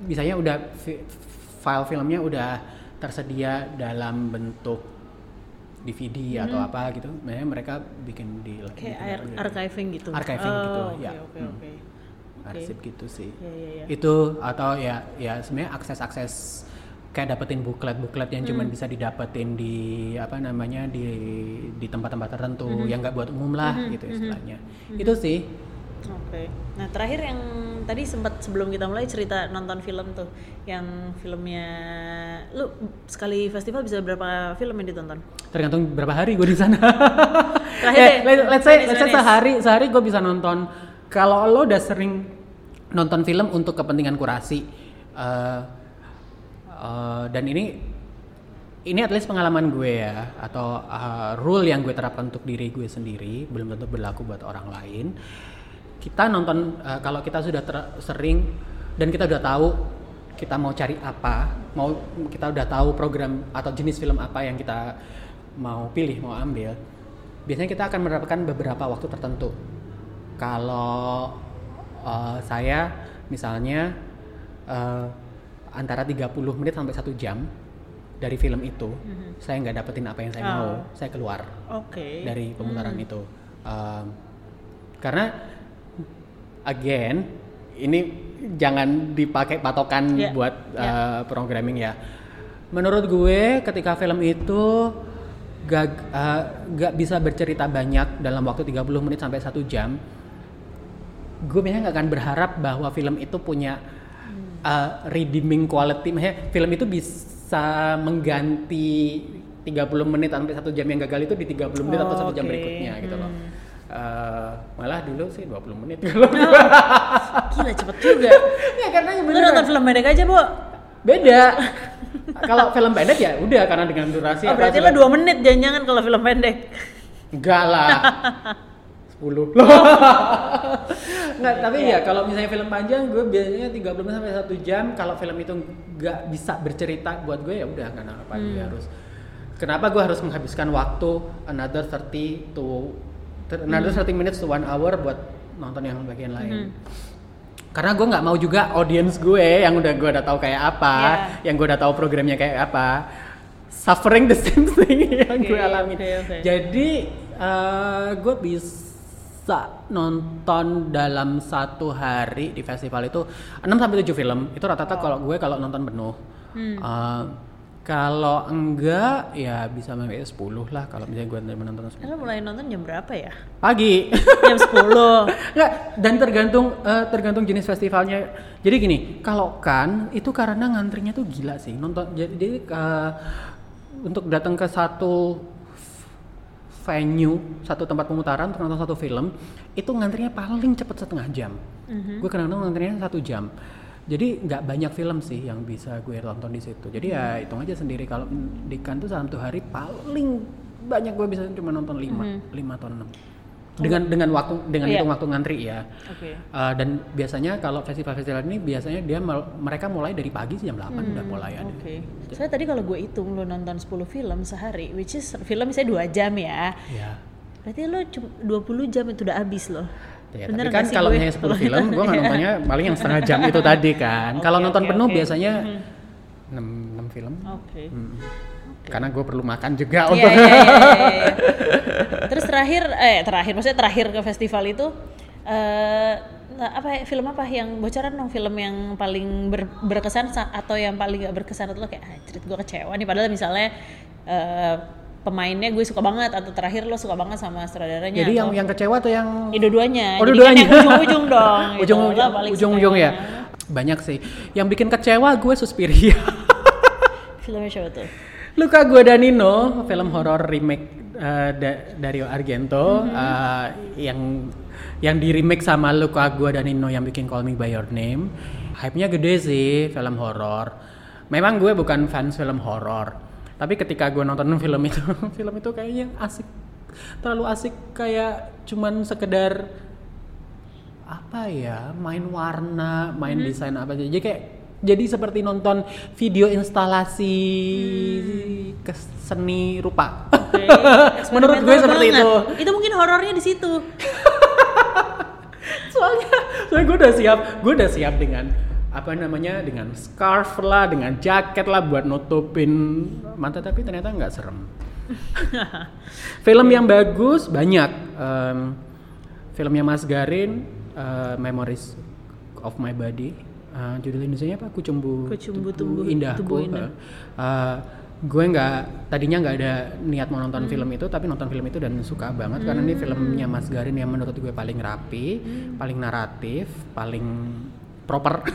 misalnya udah fi- file filmnya udah tersedia dalam bentuk DVD atau apa gitu, makanya mereka bikin di Kayak ar- library. archiving gitu. Archiving gitu, Oh, oke, ya. Oke, Hmm. Oke. arsip gitu sih Ya, ya, ya. itu atau ya ya sebenarnya akses akses kayak dapetin buklet buklet yang Hmm. cuman bisa didapetin di apa namanya di di tempat-tempat tertentu Hmm. yang nggak buat umum lah gitu istilahnya itu sih Oke. Nah terakhir yang tadi sempat sebelum kita mulai cerita nonton film tuh, yang filmnya, lu sekali festival bisa berapa film yang ditonton? tergantung berapa hari gue di sana Terakhir Ya, deh, let- let's say manis, let's say manis. sehari sehari gue bisa nonton kalau lo udah sering nonton film untuk kepentingan kurasi eh, eh, dan ini ini at least pengalaman gue ya atau uh, rule yang gue terapkan untuk diri gue sendiri belum tentu berlaku buat orang lain kita nonton uh, kalau kita sudah ter- sering dan kita udah tahu kita mau cari apa mau kita udah tahu program atau jenis film apa yang kita mau pilih mau ambil biasanya kita akan mendapatkan beberapa waktu tertentu kalau uh, saya misalnya uh, antara 30 menit sampai satu jam dari film itu saya nggak dapetin apa yang saya Oh. mau saya keluar Oke. dari pemutaran itu Um, karena again ini jangan dipakai patokan Ya, buat uh, programming ya. Menurut gue ketika film itu gak, uh, gak bisa bercerita banyak dalam waktu 30 menit sampai satu jam gue biasanya nggak akan berharap bahwa film itu punya uh, redeeming quality. Maksudnya film itu bisa mengganti 30 menit sampai satu jam yang gagal itu di 30 menit atau satu jam Oke. berikutnya gitu loh. Hmm. Uh, malah dulu sih 20 menit kalau Gila cepet juga. ya karena Lu beneran nonton film pendek aja, Bu. beda kalau film pendek ya udah karena dengan durasi Oh, berarti lu 2 menit jangan-jangan kalau film pendek. Enggak lah. 10. Enggak, tapi ya kalau misalnya film panjang gue biasanya 30 menit sampai 1 jam. Kalau film itu nggak bisa bercerita buat gue ya udah nggak apa gue harus. Kenapa gue harus menghabiskan waktu another 30 to another 30 minutes to 1 hour buat nonton yang bagian lain. Karena gue nggak mau juga audience gue yang udah gue udah tahu kayak apa, Yeah. yang gue udah tahu programnya kayak apa, suffering the same thing yang gue alami. oke, oke. Jadi eh, gue bisa nonton dalam satu hari di festival itu 6 sampai 7 film. Itu rata-rata kalau gue kalau nonton penuh. Hmm. Eh, kalau enggak ya bisa sampai 10 lah kalau misalnya gue menonton 10. Lu mulai nonton jam berapa ya? Pagi. Jam 10. Enggak, dan tergantung eh, tergantung jenis festivalnya. Jadi gini, kalau kan itu karena ngantrinya tuh gila sih. Nonton jadi, eh, untuk datang ke satu venue, satu tempat pemutaran untuk nonton satu film, itu ngantrinya paling cepet setengah jam. Gue kadang-kadang ngantrinya satu jam. Jadi nggak banyak film sih yang bisa gue tonton di situ. Jadi ya hitung aja sendiri kalau di kan tuh satu hari paling banyak gue bisa cuma nonton 5 lima atau 6 dengan dengan waktu dengan Iya. hitung waktu ngantri ya. Oke. Uh, dan biasanya kalau festival-festival ini biasanya dia mereka mulai dari pagi sih jam 8 udah mulai ada. Oke. Saya tadi kalau gue hitung lu nonton 10 film sehari, which is film misalnya 2 jam ya. Ya. Berarti lu cuma 20 jam itu udah habis loh. Ya, Bener tapi kan kalau misalnya 10 film, gue nggak nontonnya paling yang setengah jam itu tadi kan. kalau Oke, nonton oke, penuh oke. biasanya 6, 6 film. Oke. Mm. Karena gue perlu makan juga Iya, untuk iya, iya, iya, iya. Terus terakhir, eh terakhir, maksudnya terakhir ke festival itu, eh nah, apa ya, film apa yang bocoran dong film yang paling ber- berkesan sa- atau yang paling gak berkesan atau lo kayak ah, cerit gue kecewa nih padahal misalnya eh, pemainnya gue suka banget atau terakhir lo suka banget sama sutradaranya Jadi yang atau yang kecewa tuh yang Ya, dua-duanya. Oh, dua-duanya. kan yang ujung-ujung dong. gitu. ujung Lo ujung ujung, ujung ya. Banyak sih. Yang bikin kecewa gue Suspiria. Filmnya siapa tuh? Luka Guadagnino, film horor remake uh, da- Dario Argento uh, yang yang di remake sama Luka Guadagnino yang bikin Call Me by Your Name. Hype-nya gede sih film horor. Memang gue bukan fans film horor, tapi ketika gue nonton film itu, film itu kayaknya asik, terlalu asik kayak cuman sekedar apa ya main warna main desain apa aja. Jadi kayak jadi seperti nonton video instalasi ke seni rupa. Oke, menurut gue seperti banget. itu. Itu mungkin horornya di situ. soalnya soalnya gue udah siap gue udah siap dengan apa namanya dengan scarf lah dengan jaket lah buat nutupin mata tapi ternyata nggak serem. Film yang bagus banyak. Em, filmnya Mas Garin eh, Memories of My Body. Eh, judul Indonesia apa? Kucumbu Kucumbu Tumbuh- Indahku Tumbuh Indah. Eh, gue nggak tadinya nggak ada niat mau nonton film itu tapi nonton film itu dan suka banget karena ini filmnya Mas Garin yang menurut gue paling rapi paling naratif paling proper.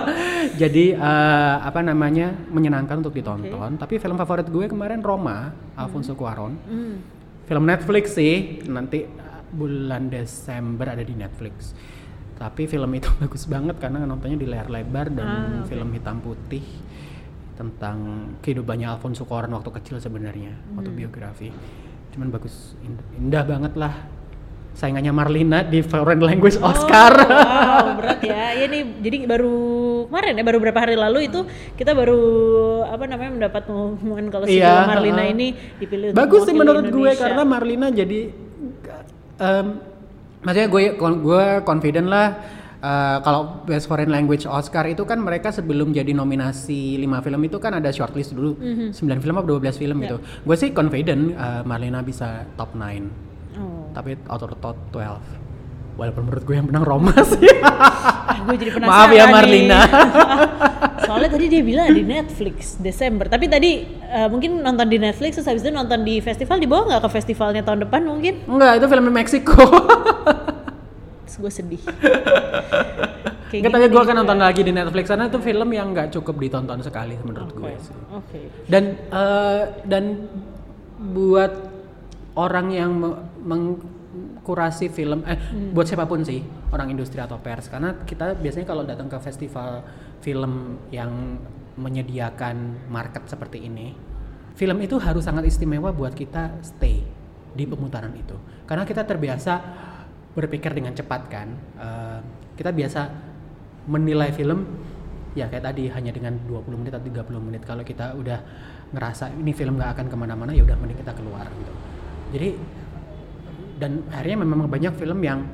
Jadi eh, apa namanya menyenangkan untuk ditonton. Tapi film favorit gue kemarin Roma Alfonso Cuarón. Hmm. film Netflix sih nanti uh, bulan Desember ada di Netflix. Tapi film itu bagus banget karena nontonnya di layar lebar dan Ah, oke. film hitam putih tentang kehidupannya Alfonso Cuarón waktu kecil sebenarnya Hmm. autobiografi. Cuman bagus indah, indah banget lah saingannya Marlina di Foreign Language Oscar Oh, wow, berat ya. Ya nih, jadi baru kemarin ya, baru beberapa hari lalu itu kita baru apa namanya mendapat pengumuman kalau si Iya, film Marlina heeh. ini dipilih bagus sih menurut gue karena Marlina jadi em, maksudnya gue gue confident lah eh, kalau Best Foreign Language Oscar itu kan mereka sebelum jadi nominasi 5 film itu kan ada shortlist dulu Mhm. 9 film atau 12 film gitu gue sih confident eh, Marlina bisa top 9 Oh. Tapi out of top 12 walaupun menurut gue yang menang Roma sih Ah, gue jadi penasaran maaf ya. Marlina Soalnya tadi dia bilang di Netflix Desember. Tapi tadi eh, mungkin nonton di Netflix terus habis itu nonton di festival dibawa nggak ke festivalnya tahun depan mungkin? enggak itu film Meksiko Terus gue sedih. Kayak Enggak, tapi gini gue akan nonton lagi di Netflix karena itu film yang nggak cukup ditonton sekali menurut gue sih. Oke. Dan eh, dan buat orang yang mengkurasi film, eh buat siapa pun sih orang industri atau pers, karena kita biasanya kalau datang ke festival film yang menyediakan market seperti ini, film itu harus sangat istimewa buat kita stay di pemutaran itu, karena kita terbiasa berpikir dengan cepat kan, Eh, kita biasa menilai film ya kayak tadi hanya dengan 20 menit atau 30 menit. Kalau kita udah ngerasa ini film nggak akan ke mana-mana ya udah mending kita keluar gitu. Jadi dan akhirnya memang banyak film yang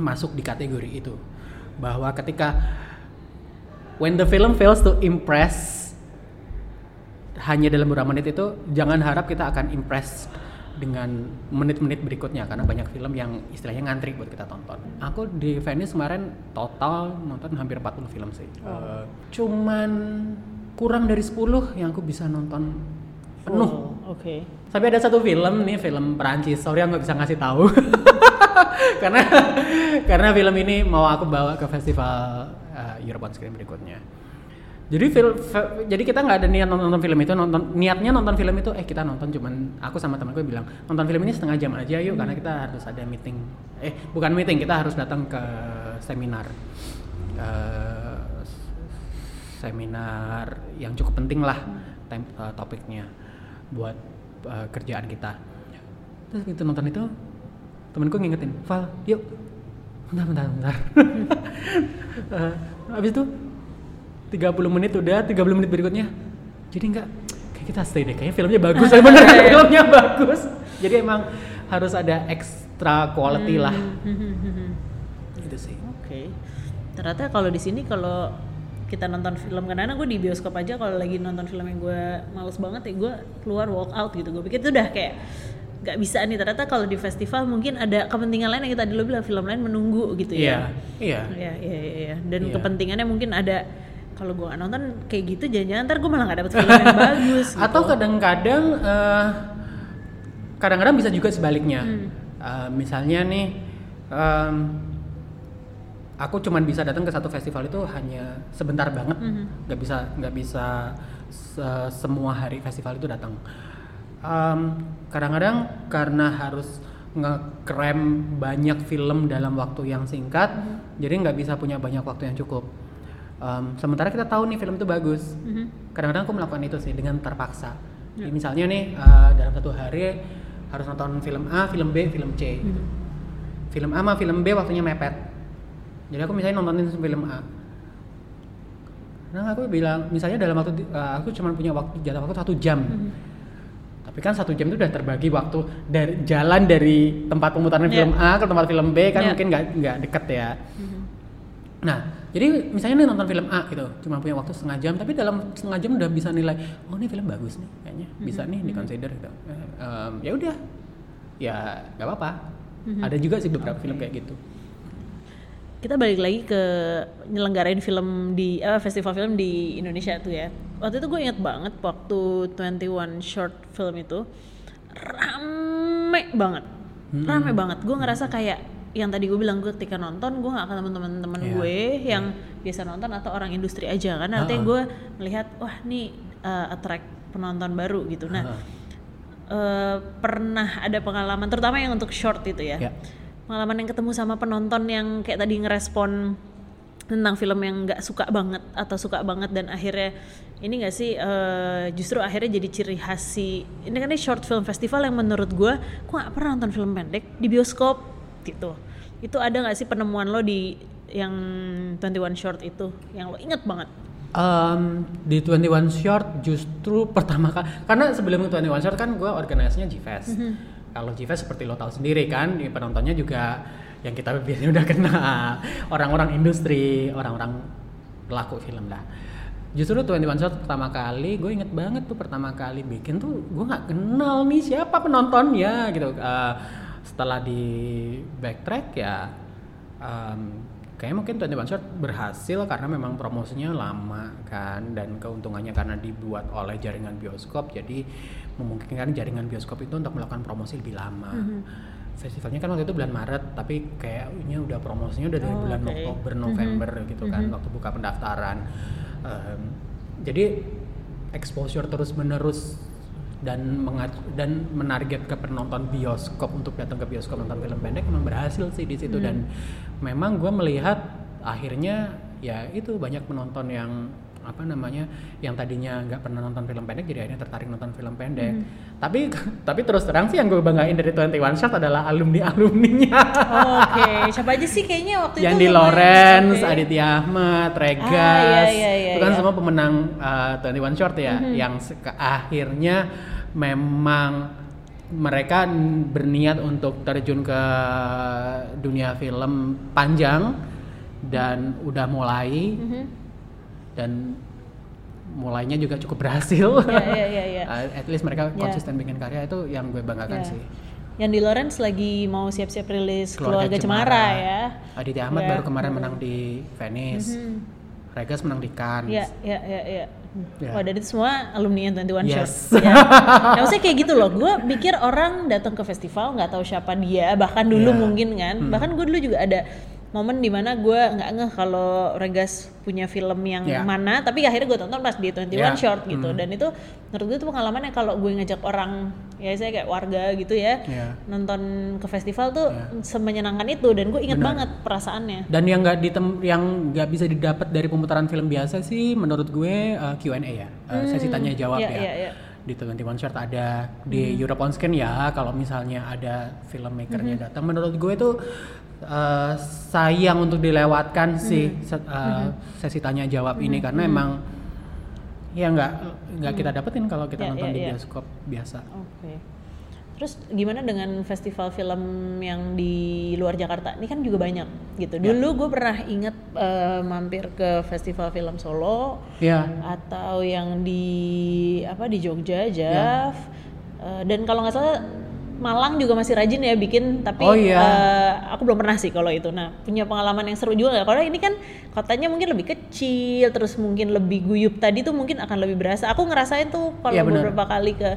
masuk di kategori itu bahwa ketika when the film fails to impress hanya dalam beberapa menit itu jangan harap kita akan impress dengan menit-menit berikutnya karena banyak film yang istilahnya ngantri buat kita tonton. Aku di Venice kemarin total nonton hampir 40 film sih. Eh, cuman kurang dari 10 yang aku bisa nonton penuh. Oh, Oke. Tapi ada satu film nih, film Perancis. Sorry aku nggak bisa ngasih tahu. karena karena film ini mau aku bawa ke festival uh, Europe on Screen berikutnya. Jadi film jadi kita nggak ada niat nonton, nonton film itu, nonton niatnya nonton film itu eh kita nonton cuman aku sama teman gue bilang nonton film ini setengah jam aja yuk karena kita harus ada meeting. Eh bukan meeting, kita harus datang ke seminar. Eh, seminar yang cukup penting lah eh, topiknya buat eh, kerjaan kita. Terus gitu nonton itu temenku ngingetin Val yuk. Bentar bentar bentar. Eh, habis itu 30 menit udah 30 menit berikutnya. Jadi enggak kayak kita stay deh kayaknya filmnya bagus. Bener filmnya bagus. Jadi emang harus ada extra quality lah. Hmm, hmm, hmm, hmm. gitu sih. Oke. Ternyata kalau di sini kalau kita nonton film karena gue di bioskop aja kalau lagi nonton film yang gue males banget ya gue keluar walk out gitu gue pikir itu udah kayak nggak bisa nih ternyata kalau di festival mungkin ada kepentingan lain yang tadi lo bilang film lain menunggu gitu ya Iya, iya. Iya, iya, iya, iya. Dan Iya. kepentingannya mungkin ada kalau gue nonton kayak gitu jangan-jangan ntar gue malah nggak dapet film yang bagus gitu. Atau kadang-kadang eh, kadang-kadang bisa juga sebaliknya. Hmm. Eh, misalnya nih em, aku cuman bisa datang ke satu festival itu hanya sebentar banget, Mhm. nggak bisa nggak bisa se- semua hari festival itu datang. Em, kadang-kadang karena harus ngekrem banyak film dalam waktu yang singkat, Mhm. jadi nggak bisa punya banyak waktu yang cukup. Em, sementara kita tahu nih film itu bagus, Mhm. kadang-kadang aku melakukan itu sih dengan terpaksa Ya. misalnya nih eh, dalam satu hari harus nonton film A film B film C gitu. Mhm. film A sama film B waktunya mepet jadi aku misalnya nontonin film A nah aku bilang misalnya dalam waktu eh, aku cuma punya waktu jatah waktu satu jam Mhm. tapi kan satu jam itu udah terbagi waktu dari jalan dari tempat pemutaran Ya. film A ke tempat film B kan Ya. mungkin nggak nggak deket ya Mhm. Nah, jadi misalnya nih nonton film A gitu, cuma punya waktu setengah jam, tapi dalam setengah jam udah bisa nilai, oh ini film bagus nih, kayaknya bisa nih di consider gitu. Em, ya udah, ya nggak apa-apa. Ada juga sih beberapa film kayak gitu. Kita balik lagi ke nyelenggarain film di eh, festival film di Indonesia tuh ya waktu itu gue inget banget waktu 21 short film itu rame banget rame banget gue ngerasa kayak yang tadi gue bilang gue ketika nonton gue gak ketemu teman-teman Iya. gue yang biasa nonton atau orang industri aja kan artinya Ha-ha. gue melihat wah nih uh, attract penonton baru gitu nah Ha-ha. eh, pernah ada pengalaman terutama yang untuk short itu ya Ya. Pengalaman yang ketemu sama penonton yang kayak tadi ngerespon tentang film yang nggak suka banget atau suka banget dan akhirnya ini gak sih eh, justru akhirnya jadi ciri khas si ini kan ini short film festival yang menurut gue gue nggak pernah nonton film pendek di bioskop gitu. Itu ada nggak sih penemuan lo di yang 21 short itu yang lo inget banget? Em, di 21 Short justru pertama kali karena sebelum 21 Short kan gue organisasinya GFest. Kalau GFest seperti lo tahu sendiri kan, di penontonnya juga yang kita biasanya udah kenal orang-orang industri, orang-orang pelaku film lah. Justru 21 Short pertama kali, gue inget banget tuh pertama kali bikin tuh gue nggak kenal nih siapa penontonnya gitu. Eh, setelah di backtrack ya em, kayaknya mungkin 21 Short berhasil karena memang promosinya lama kan dan keuntungannya karena dibuat oleh jaringan bioskop jadi memungkinkan jaringan bioskop itu untuk melakukan promosi lebih lama. Festivalnya kan waktu itu bulan Maret tapi kayaknya udah promosinya udah dari Oh, bulan oke. Oktober November gitu kan waktu buka pendaftaran. Em, jadi exposure terus menerus dan dan menarget ke penonton bioskop untuk datang ke bioskop nonton film pendek memang berhasil sih di situ dan memang gue melihat akhirnya ya itu banyak penonton yang apa namanya yang tadinya nggak pernah nonton film pendek jadi akhirnya tertarik nonton film pendek tapi tapi terus terang sih yang gue banggain dari 21 Shot adalah alumni alumninya oke siapa aja sih kayaknya waktu yang itu di lumayan, Lawrence, oke. Aditya Ahmad, Regas, Ah, iya, iya, iya, itu kan iya. semua pemenang uh, 21 Short ya, yang se- ke- akhirnya memang mereka berniat untuk terjun ke dunia film panjang dan udah mulai Mhm. Dan mulainya juga cukup berhasil. Iya, iya, iya, iya. Uh, At least mereka Iya. konsisten bikin karya itu yang gue banggakan Ya. sih. Yang di Lawrence lagi mau siap-siap rilis Keluarga, Keluarga Cemara, Cemara. ya. Aditya Ahmad Ya. baru kemarin menang di Venice. Mhm. Regas menang di Cannes. Iya, iya, iya, iya. Ya. Wah, dan itu semua alumni yang 21 Yes. Short. Ya. Nah, maksudnya kayak gitu loh. Gue pikir orang datang ke festival nggak tahu siapa dia, bahkan dulu Ya. mungkin kan. Hmm. Bahkan gue dulu juga ada momen di mana gue nggak ngeh kalau Regas punya film yang Ya. mana, tapi akhirnya gue tonton pas di 21 Ya. Short gitu. Hmm. Dan itu menurut gue itu pengalaman yang kalau gue ngajak orang, ya saya kayak warga gitu ya, Ya. nonton ke festival tuh Ya. semenyenangkan itu. Dan gue inget Benar. banget perasaannya. Dan yang nggak ditem yang nggak bisa didapat dari pemutaran film biasa sih, menurut gue uh, Q&A ya, uh, sesi tanya jawab Iya, ya. iya, iya. Di 21 Short ada di Europe on Screen ya. Kalau misalnya ada filmmakernya datang, menurut gue itu uh, sayang untuk dilewatkan sih se- uh, sesi tanya jawab ini karena emang ya nggak nggak kita dapetin kalau kita Iya, nonton iya, di iya. bioskop biasa. Oke. Terus gimana dengan festival film yang di luar Jakarta? Ini kan juga banyak gitu. Dulu gue pernah inget eh, mampir ke festival film Solo ya atau yang di apa di Jogja, Jav. Eh, dan kalau nggak salah Malang juga masih rajin ya bikin, tapi Oh, iya. eh, aku belum pernah sih kalau itu. Nah punya pengalaman yang seru juga nggak? Karena ini kan kotanya mungkin lebih kecil, terus mungkin lebih guyup tadi tuh mungkin akan lebih berasa. Aku ngerasain tuh kalau Iya, benar. beberapa kali ke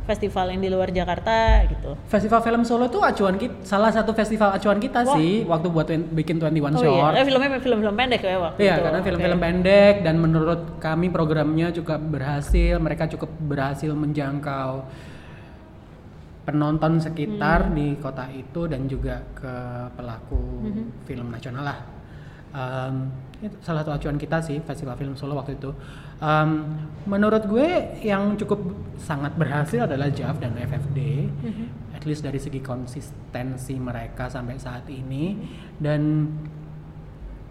festival yang di luar Jakarta gitu. Festival film Solo tuh acuan kita, salah satu festival acuan kita Wah. sih waktu buat bikin 21 Oh Short. iya, Eh, filmnya film-film pendek ya waktu Iya, itu. karena film-film pendek dan menurut kami programnya juga berhasil, mereka cukup berhasil menjangkau penonton sekitar Hmm. di kota itu dan juga ke pelaku Hmm. film nasional lah. Em, itu salah satu acuan kita sih festival film Solo waktu itu. Em, menurut gue yang cukup sangat berhasil adalah JAV dan FFD, Hmm. at least dari segi konsistensi mereka sampai saat ini dan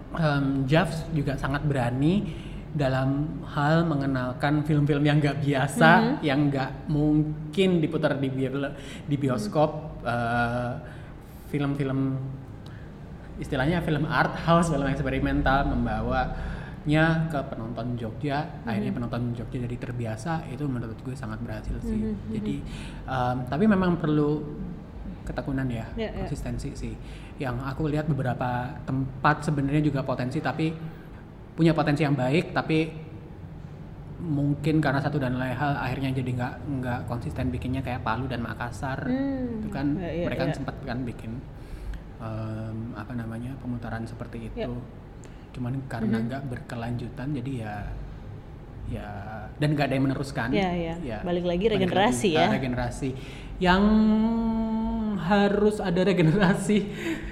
um, Javs juga sangat berani dalam hal mengenalkan film-film yang nggak biasa, yang nggak mungkin diputar di, bi- di bioskop, uh, film-film istilahnya film art house, film eksperimental membawanya ke penonton Jogja, akhirnya penonton Jogja jadi terbiasa, itu menurut gue sangat berhasil sih. Jadi, um, tapi memang perlu ketekunan ya, Ya, ya. konsistensi sih. Yang aku lihat beberapa tempat sebenarnya juga potensi, tapi punya potensi yang baik, tapi mungkin karena satu dan lain hal akhirnya jadi nggak nggak konsisten bikinnya kayak Palu dan Makassar Hmm, itu kan ya, ya, mereka ya. sempat kan bikin em, apa namanya pemutaran seperti itu Ya. cuman karena nggak berkelanjutan jadi ya ya dan nggak ada yang meneruskan Ya, ya. Balik lagi regenerasi ke ya. regenerasi yang harus ada regenerasi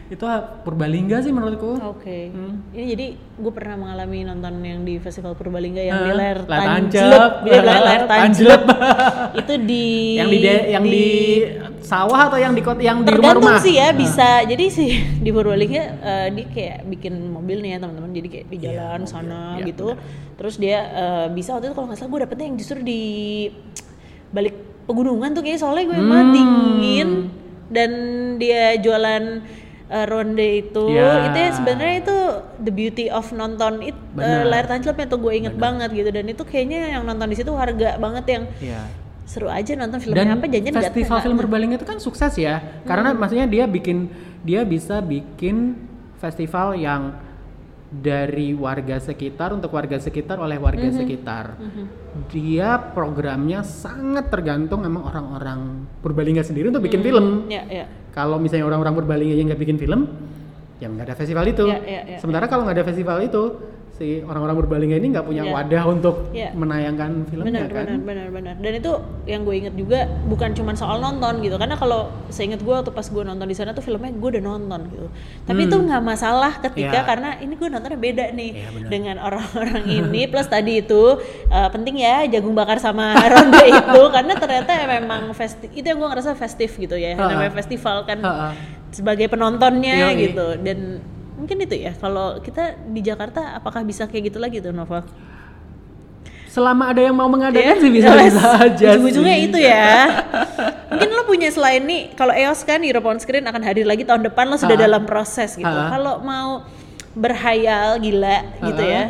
itu Purbalingga sih menurutku Oke. Hmm. Ini jadi gue pernah mengalami nonton yang di Festival Purbalingga yang di layar tancap. Iya, layar, layar tanjlep. itu di yang di yang di, sawah atau yang di kot- yang di tergantung rumah-rumah sih ya Nah. bisa jadi sih di Purbalingga eh, dia kayak bikin mobil nih ya teman-teman jadi kayak di Iya, jalan mobil. sana Iya, gitu terus dia eh, bisa waktu itu kalau nggak salah gue dapetnya yang justru di balik pegunungan tuh kayak soalnya gue emang Hmm. dingin dan dia jualan eh, ronde itu Ya. itu ya sebenarnya itu the beauty of nonton it Benar. layar tancapnya tuh gue inget banget gitu dan itu kayaknya yang nonton di situ harga banget yang Iya. seru aja nonton filmnya dan apa janjian festival film Purbalingga itu kan sukses ya karena maksudnya dia bikin dia bisa bikin festival yang dari warga sekitar untuk warga sekitar oleh warga sekitar. Dia programnya sangat tergantung emang orang-orang Purbalingga sendiri untuk bikin film. Ya ya. Kalau misalnya orang-orang Purbalingga yang nggak bikin film ya nggak ada festival itu Ya, ya, ya, sementara kalau nggak ada festival itu si orang-orang Purbalingga ini nggak punya Ya. wadah untuk Ya. menayangkan filmnya benar kan benar benar benar dan itu yang gue inget juga bukan cuma soal nonton gitu karena kalau seinget gue waktu pas gue nonton di sana tuh filmnya gue udah nonton gitu tapi Hmm. itu nggak masalah ketika Iya. karena ini gue nontonnya beda nih Iya, benar. dengan orang-orang ini plus tadi itu eh, penting ya jagung bakar sama ronde itu karena ternyata memang festi itu yang gue ngerasa festif gitu ya Ha-ha. namanya festival kan Ha-ha. Sebagai penontonnya Yoi. gitu dan mungkin itu ya kalau kita di Jakarta apakah bisa kayak gitu lagi tuh Nova? selama ada yang mau mengadakan sih bisa bisa aja Ujung-ujungnya itu ya. Mungkin lo punya selain nih, kalau EOS kan Europe on Screen akan hadir lagi tahun depan lo sudah Ha. dalam proses gitu. Ha. Kalau mau berhayal gila gitu Ha. ya.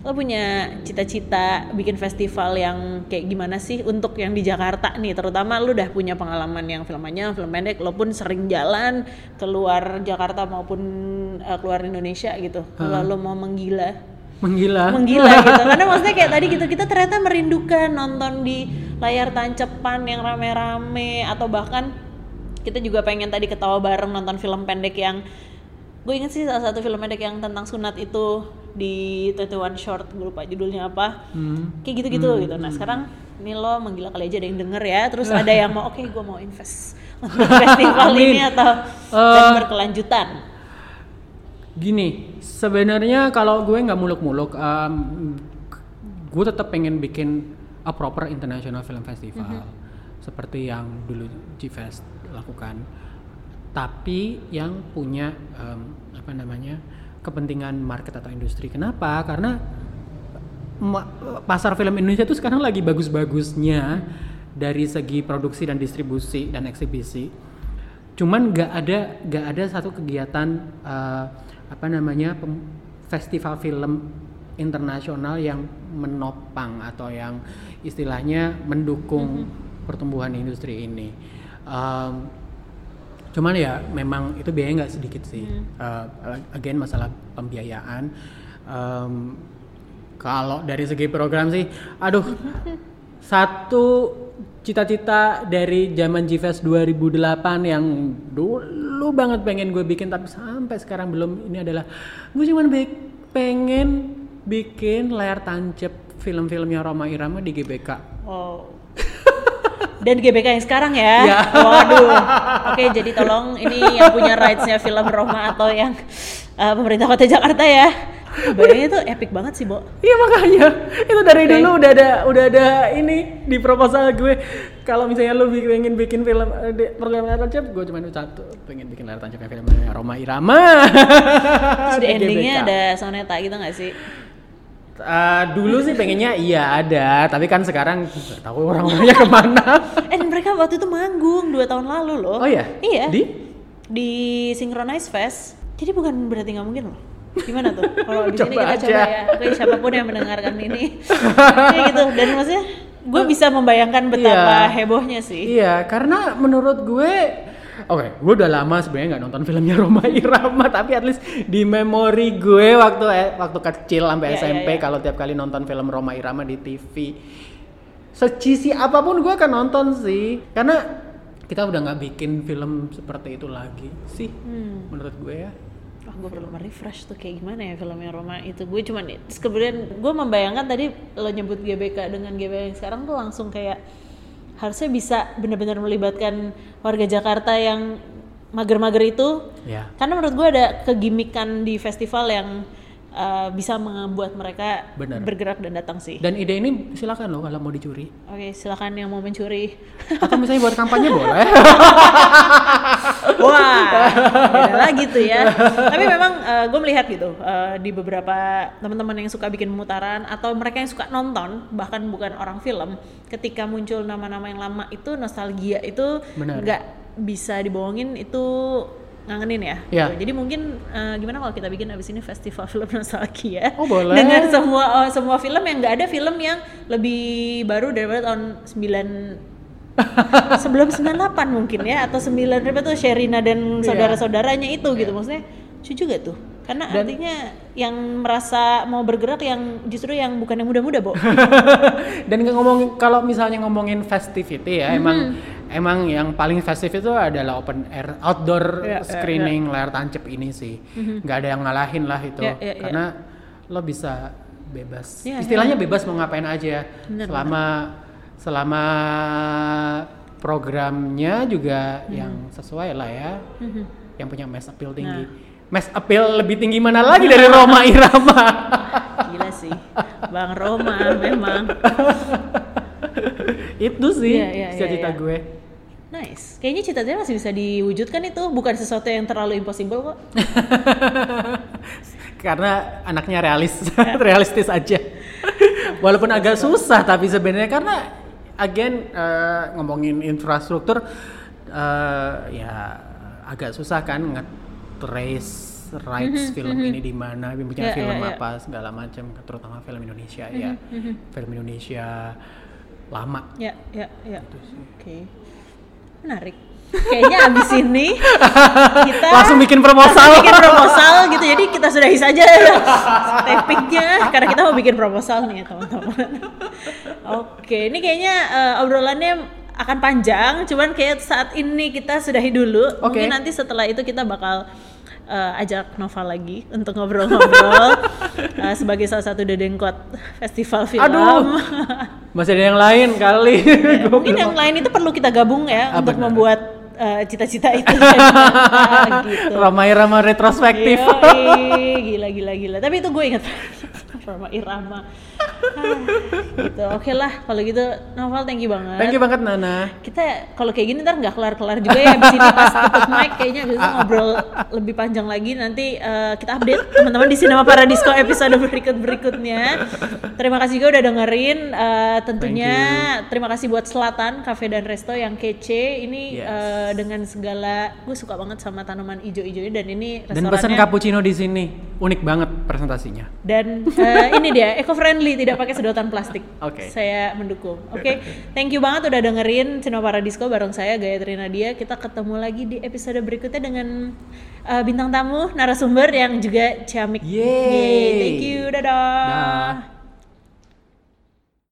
Lo punya cita-cita bikin festival yang kayak gimana sih untuk yang di Jakarta nih? Terutama lo udah punya pengalaman yang film panjang, film pendek, lo pun sering jalan keluar Jakarta maupun eh, keluar Indonesia gitu. Kalau lo mau menggila. Menggila? Menggila gitu. Karena maksudnya kayak tadi gitu kita ternyata merindukan nonton di layar tancepan yang rame-rame atau bahkan kita juga pengen tadi ketawa bareng nonton film pendek yang gue inget sih salah satu film pendek yang tentang sunat itu di 21 short gue lupa judulnya apa. Hmm. kayak gitu-gitu gitu. Nah sekarang ini lo menggila kali aja ada yang denger ya. Terus ada yang mau oke gue mau invest. Untuk festival ini atau dan berkelanjutan. gini sebenarnya kalau gue nggak muluk-muluk em, gue tetap pengen bikin a proper international film festival. Mhm. seperti yang dulu G-Fest lakukan tapi yang punya em, apa namanya kepentingan market atau industri. Kenapa? Karena pasar film Indonesia tuh sekarang lagi bagus-bagusnya dari segi produksi dan distribusi dan eksibisi. Cuman nggak ada nggak ada satu kegiatan uh, apa namanya festival film internasional yang menopang atau yang istilahnya mendukung pertumbuhan industri ini. Um, cuman ya memang itu biaya nggak sedikit sih. Uh, again masalah pembiayaan. Um, kalau dari segi program sih aduh satu cita-cita dari zaman GFest 2008 yang dulu banget pengen gue bikin tapi sampai sekarang belum. Ini adalah gue cuma pengen bikin layar tancap film-filmnya Roma Irama di GBK. Oh. Dan GBK yang sekarang ya. Ya. Waduh. Oke, jadi tolong ini yang punya rights-nya film Roma atau yang uh, pemerintah Kota Jakarta ya. Bayangnya itu epic banget sih, Bo. Iya makanya itu dari Oke. dulu udah ada udah ada ini di proposal gue kalau misalnya lu pengen bikin film eh, di- program layar tancap gue cuma satu pengen bikin layar tancapnya filmnya Roma Irama Terus di Di endingnya GBK. ada soneta gitu nggak sih? Eh, dulu sih pengennya iya ada tapi kan sekarang nggak tahu orang-orangnya ke mana Eh, mereka waktu itu manggung dua tahun lalu loh. oh iya Iya. di di Synchronize Fest. Jadi bukan berarti nggak mungkin loh. Gimana tuh? Kalau di sini Coba kita coba aja. ya. Oke, siapa pun yang mendengarkan ini. ya gitu. Dan maksudnya gue bisa membayangkan betapa Iya. hebohnya sih. Iya, karena menurut gue, oke, gue udah lama sebenarnya nggak nonton filmnya Roma Irama, tapi at least di memori gue waktu eh, waktu kecil sampai Iya, SMP iya, iya. kalau tiap kali nonton film Roma Irama di TV, secisi apa pun gue akan nonton sih, karena kita udah nggak bikin film seperti itu lagi sih, Hmm. menurut gue ya. Wah, gue perlu refresh tuh kayak gimana ya filmnya Roma itu. Gue cuman kemudian gue membayangkan tadi lo nyebut GBK dengan GBK yang sekarang tuh langsung kayak harusnya bisa benar-benar melibatkan warga Jakarta yang mager-mager itu. Ya. Karena menurut gue ada kegimikan di festival yang uh, bisa membuat mereka Benar. bergerak dan datang sih. Dan ide ini silakan loh kalau mau dicuri, Oke, silakan yang mau mencuri. atau misalnya buat kampanye boleh. Wah, beda lagi tuh ya. Tapi memang gue melihat gitu eh, di beberapa teman-teman yang suka bikin pemutaran atau mereka yang suka nonton, bahkan bukan orang film, ketika muncul nama-nama yang lama itu nostalgia itu nggak bisa dibohongin itu ngangenin ya. Iya. Gitu. Jadi mungkin eh, gimana kalau kita bikin abis ini festival film nostalgia Oh, boleh. dengan semua oh, semua film yang nggak ada film yang lebih baru daripada tahun 9 sebelum 98 mungkin ya atau 9 berapa tuh Sherina dan Iya. saudara-saudaranya itu gitu maksudnya lucu juga tuh karena Dan- artinya yang merasa mau bergerak yang justru yang bukan yang muda-muda Bo Dan ngomongin kalau misalnya ngomongin festivity ya, emang Mm-hmm. Emang yang paling festif itu adalah open air outdoor Iya, iya, screening layar tancap ini sih. nggak ada yang ngalahin lah itu. Iya, iya. Karena lo bisa bebas. Iya, Istilahnya bebas mau ngapain aja. Bener, selama selama programnya juga Mm-hmm. yang sesuai lah ya. Yang punya mass appeal tinggi. Mass appeal lebih tinggi mana lagi dari Nah. Roma Irama? gila sih Bang Roma memang itu sih Iya, iya, iya, cita-cita iya. gue. nice. Kayaknya cita-cita masih bisa diwujudkan itu. Bukan sesuatu yang terlalu impossible kok. Karena anaknya realis realistis aja. Walaupun agak susah tapi sebenarnya karena again eh, ngomongin infrastruktur eh, ya agak susah kan nge-trace rights film ini di mana punya Ya, film ya, ya. apa segala macam terutama film Indonesia ya. Film Indonesia lama. Ya ya ya. Gitu oke. Menarik. Kayaknya abis ini kita langsung bikin proposal. bikin proposal gitu. Jadi kita sudahi saja tapingnya karena kita mau bikin proposal nih ya teman-teman. Oke ini kayaknya eh, obrolannya akan panjang cuman kayak saat ini kita sudahi dulu. Oke. mungkin nanti setelah itu kita bakal eh, ajak Nova lagi untuk ngobrol-ngobrol eh, sebagai salah satu dedengkot festival film Aduh, masih ada yang lain kali Ya, mungkin yang lain itu perlu kita gabung ya Ah, untuk benar. membuat eh, cita-cita itu jadi nyata, gitu. Ramai-ramai retrospektif Yoi, gila gila gila. Tapi itu gue ingat Roma Irama. Ah, gitu. Oke lah, kalau gitu Novel thank you banget. Thank you banget Nana. Kita kalau kayak gini ntar nggak kelar-kelar juga ya di sini pas tutup mic kayaknya bisa ngobrol lebih panjang lagi nanti eh, kita update teman-teman di Cinema Paradisco episode berikut-berikutnya. Terima kasih juga udah dengerin Eh, tentunya terima kasih buat Selatan Cafe dan Resto yang kece ini Yes. eh, dengan segala gue suka banget sama tanaman ijo-ijonya dan ini Dan pesan cappuccino di sini unik banget presentasinya. dan eh, ini dia eco friendly tidak pakai sedotan plastik. Oke. Saya mendukung. Oke, thank you banget udah dengerin Cinema Paradisco bareng saya Gayatri Nadia. Kita ketemu lagi di episode berikutnya dengan eh, bintang tamu narasumber yang juga ciamik. Yeay. Thank you, dadah. Dah.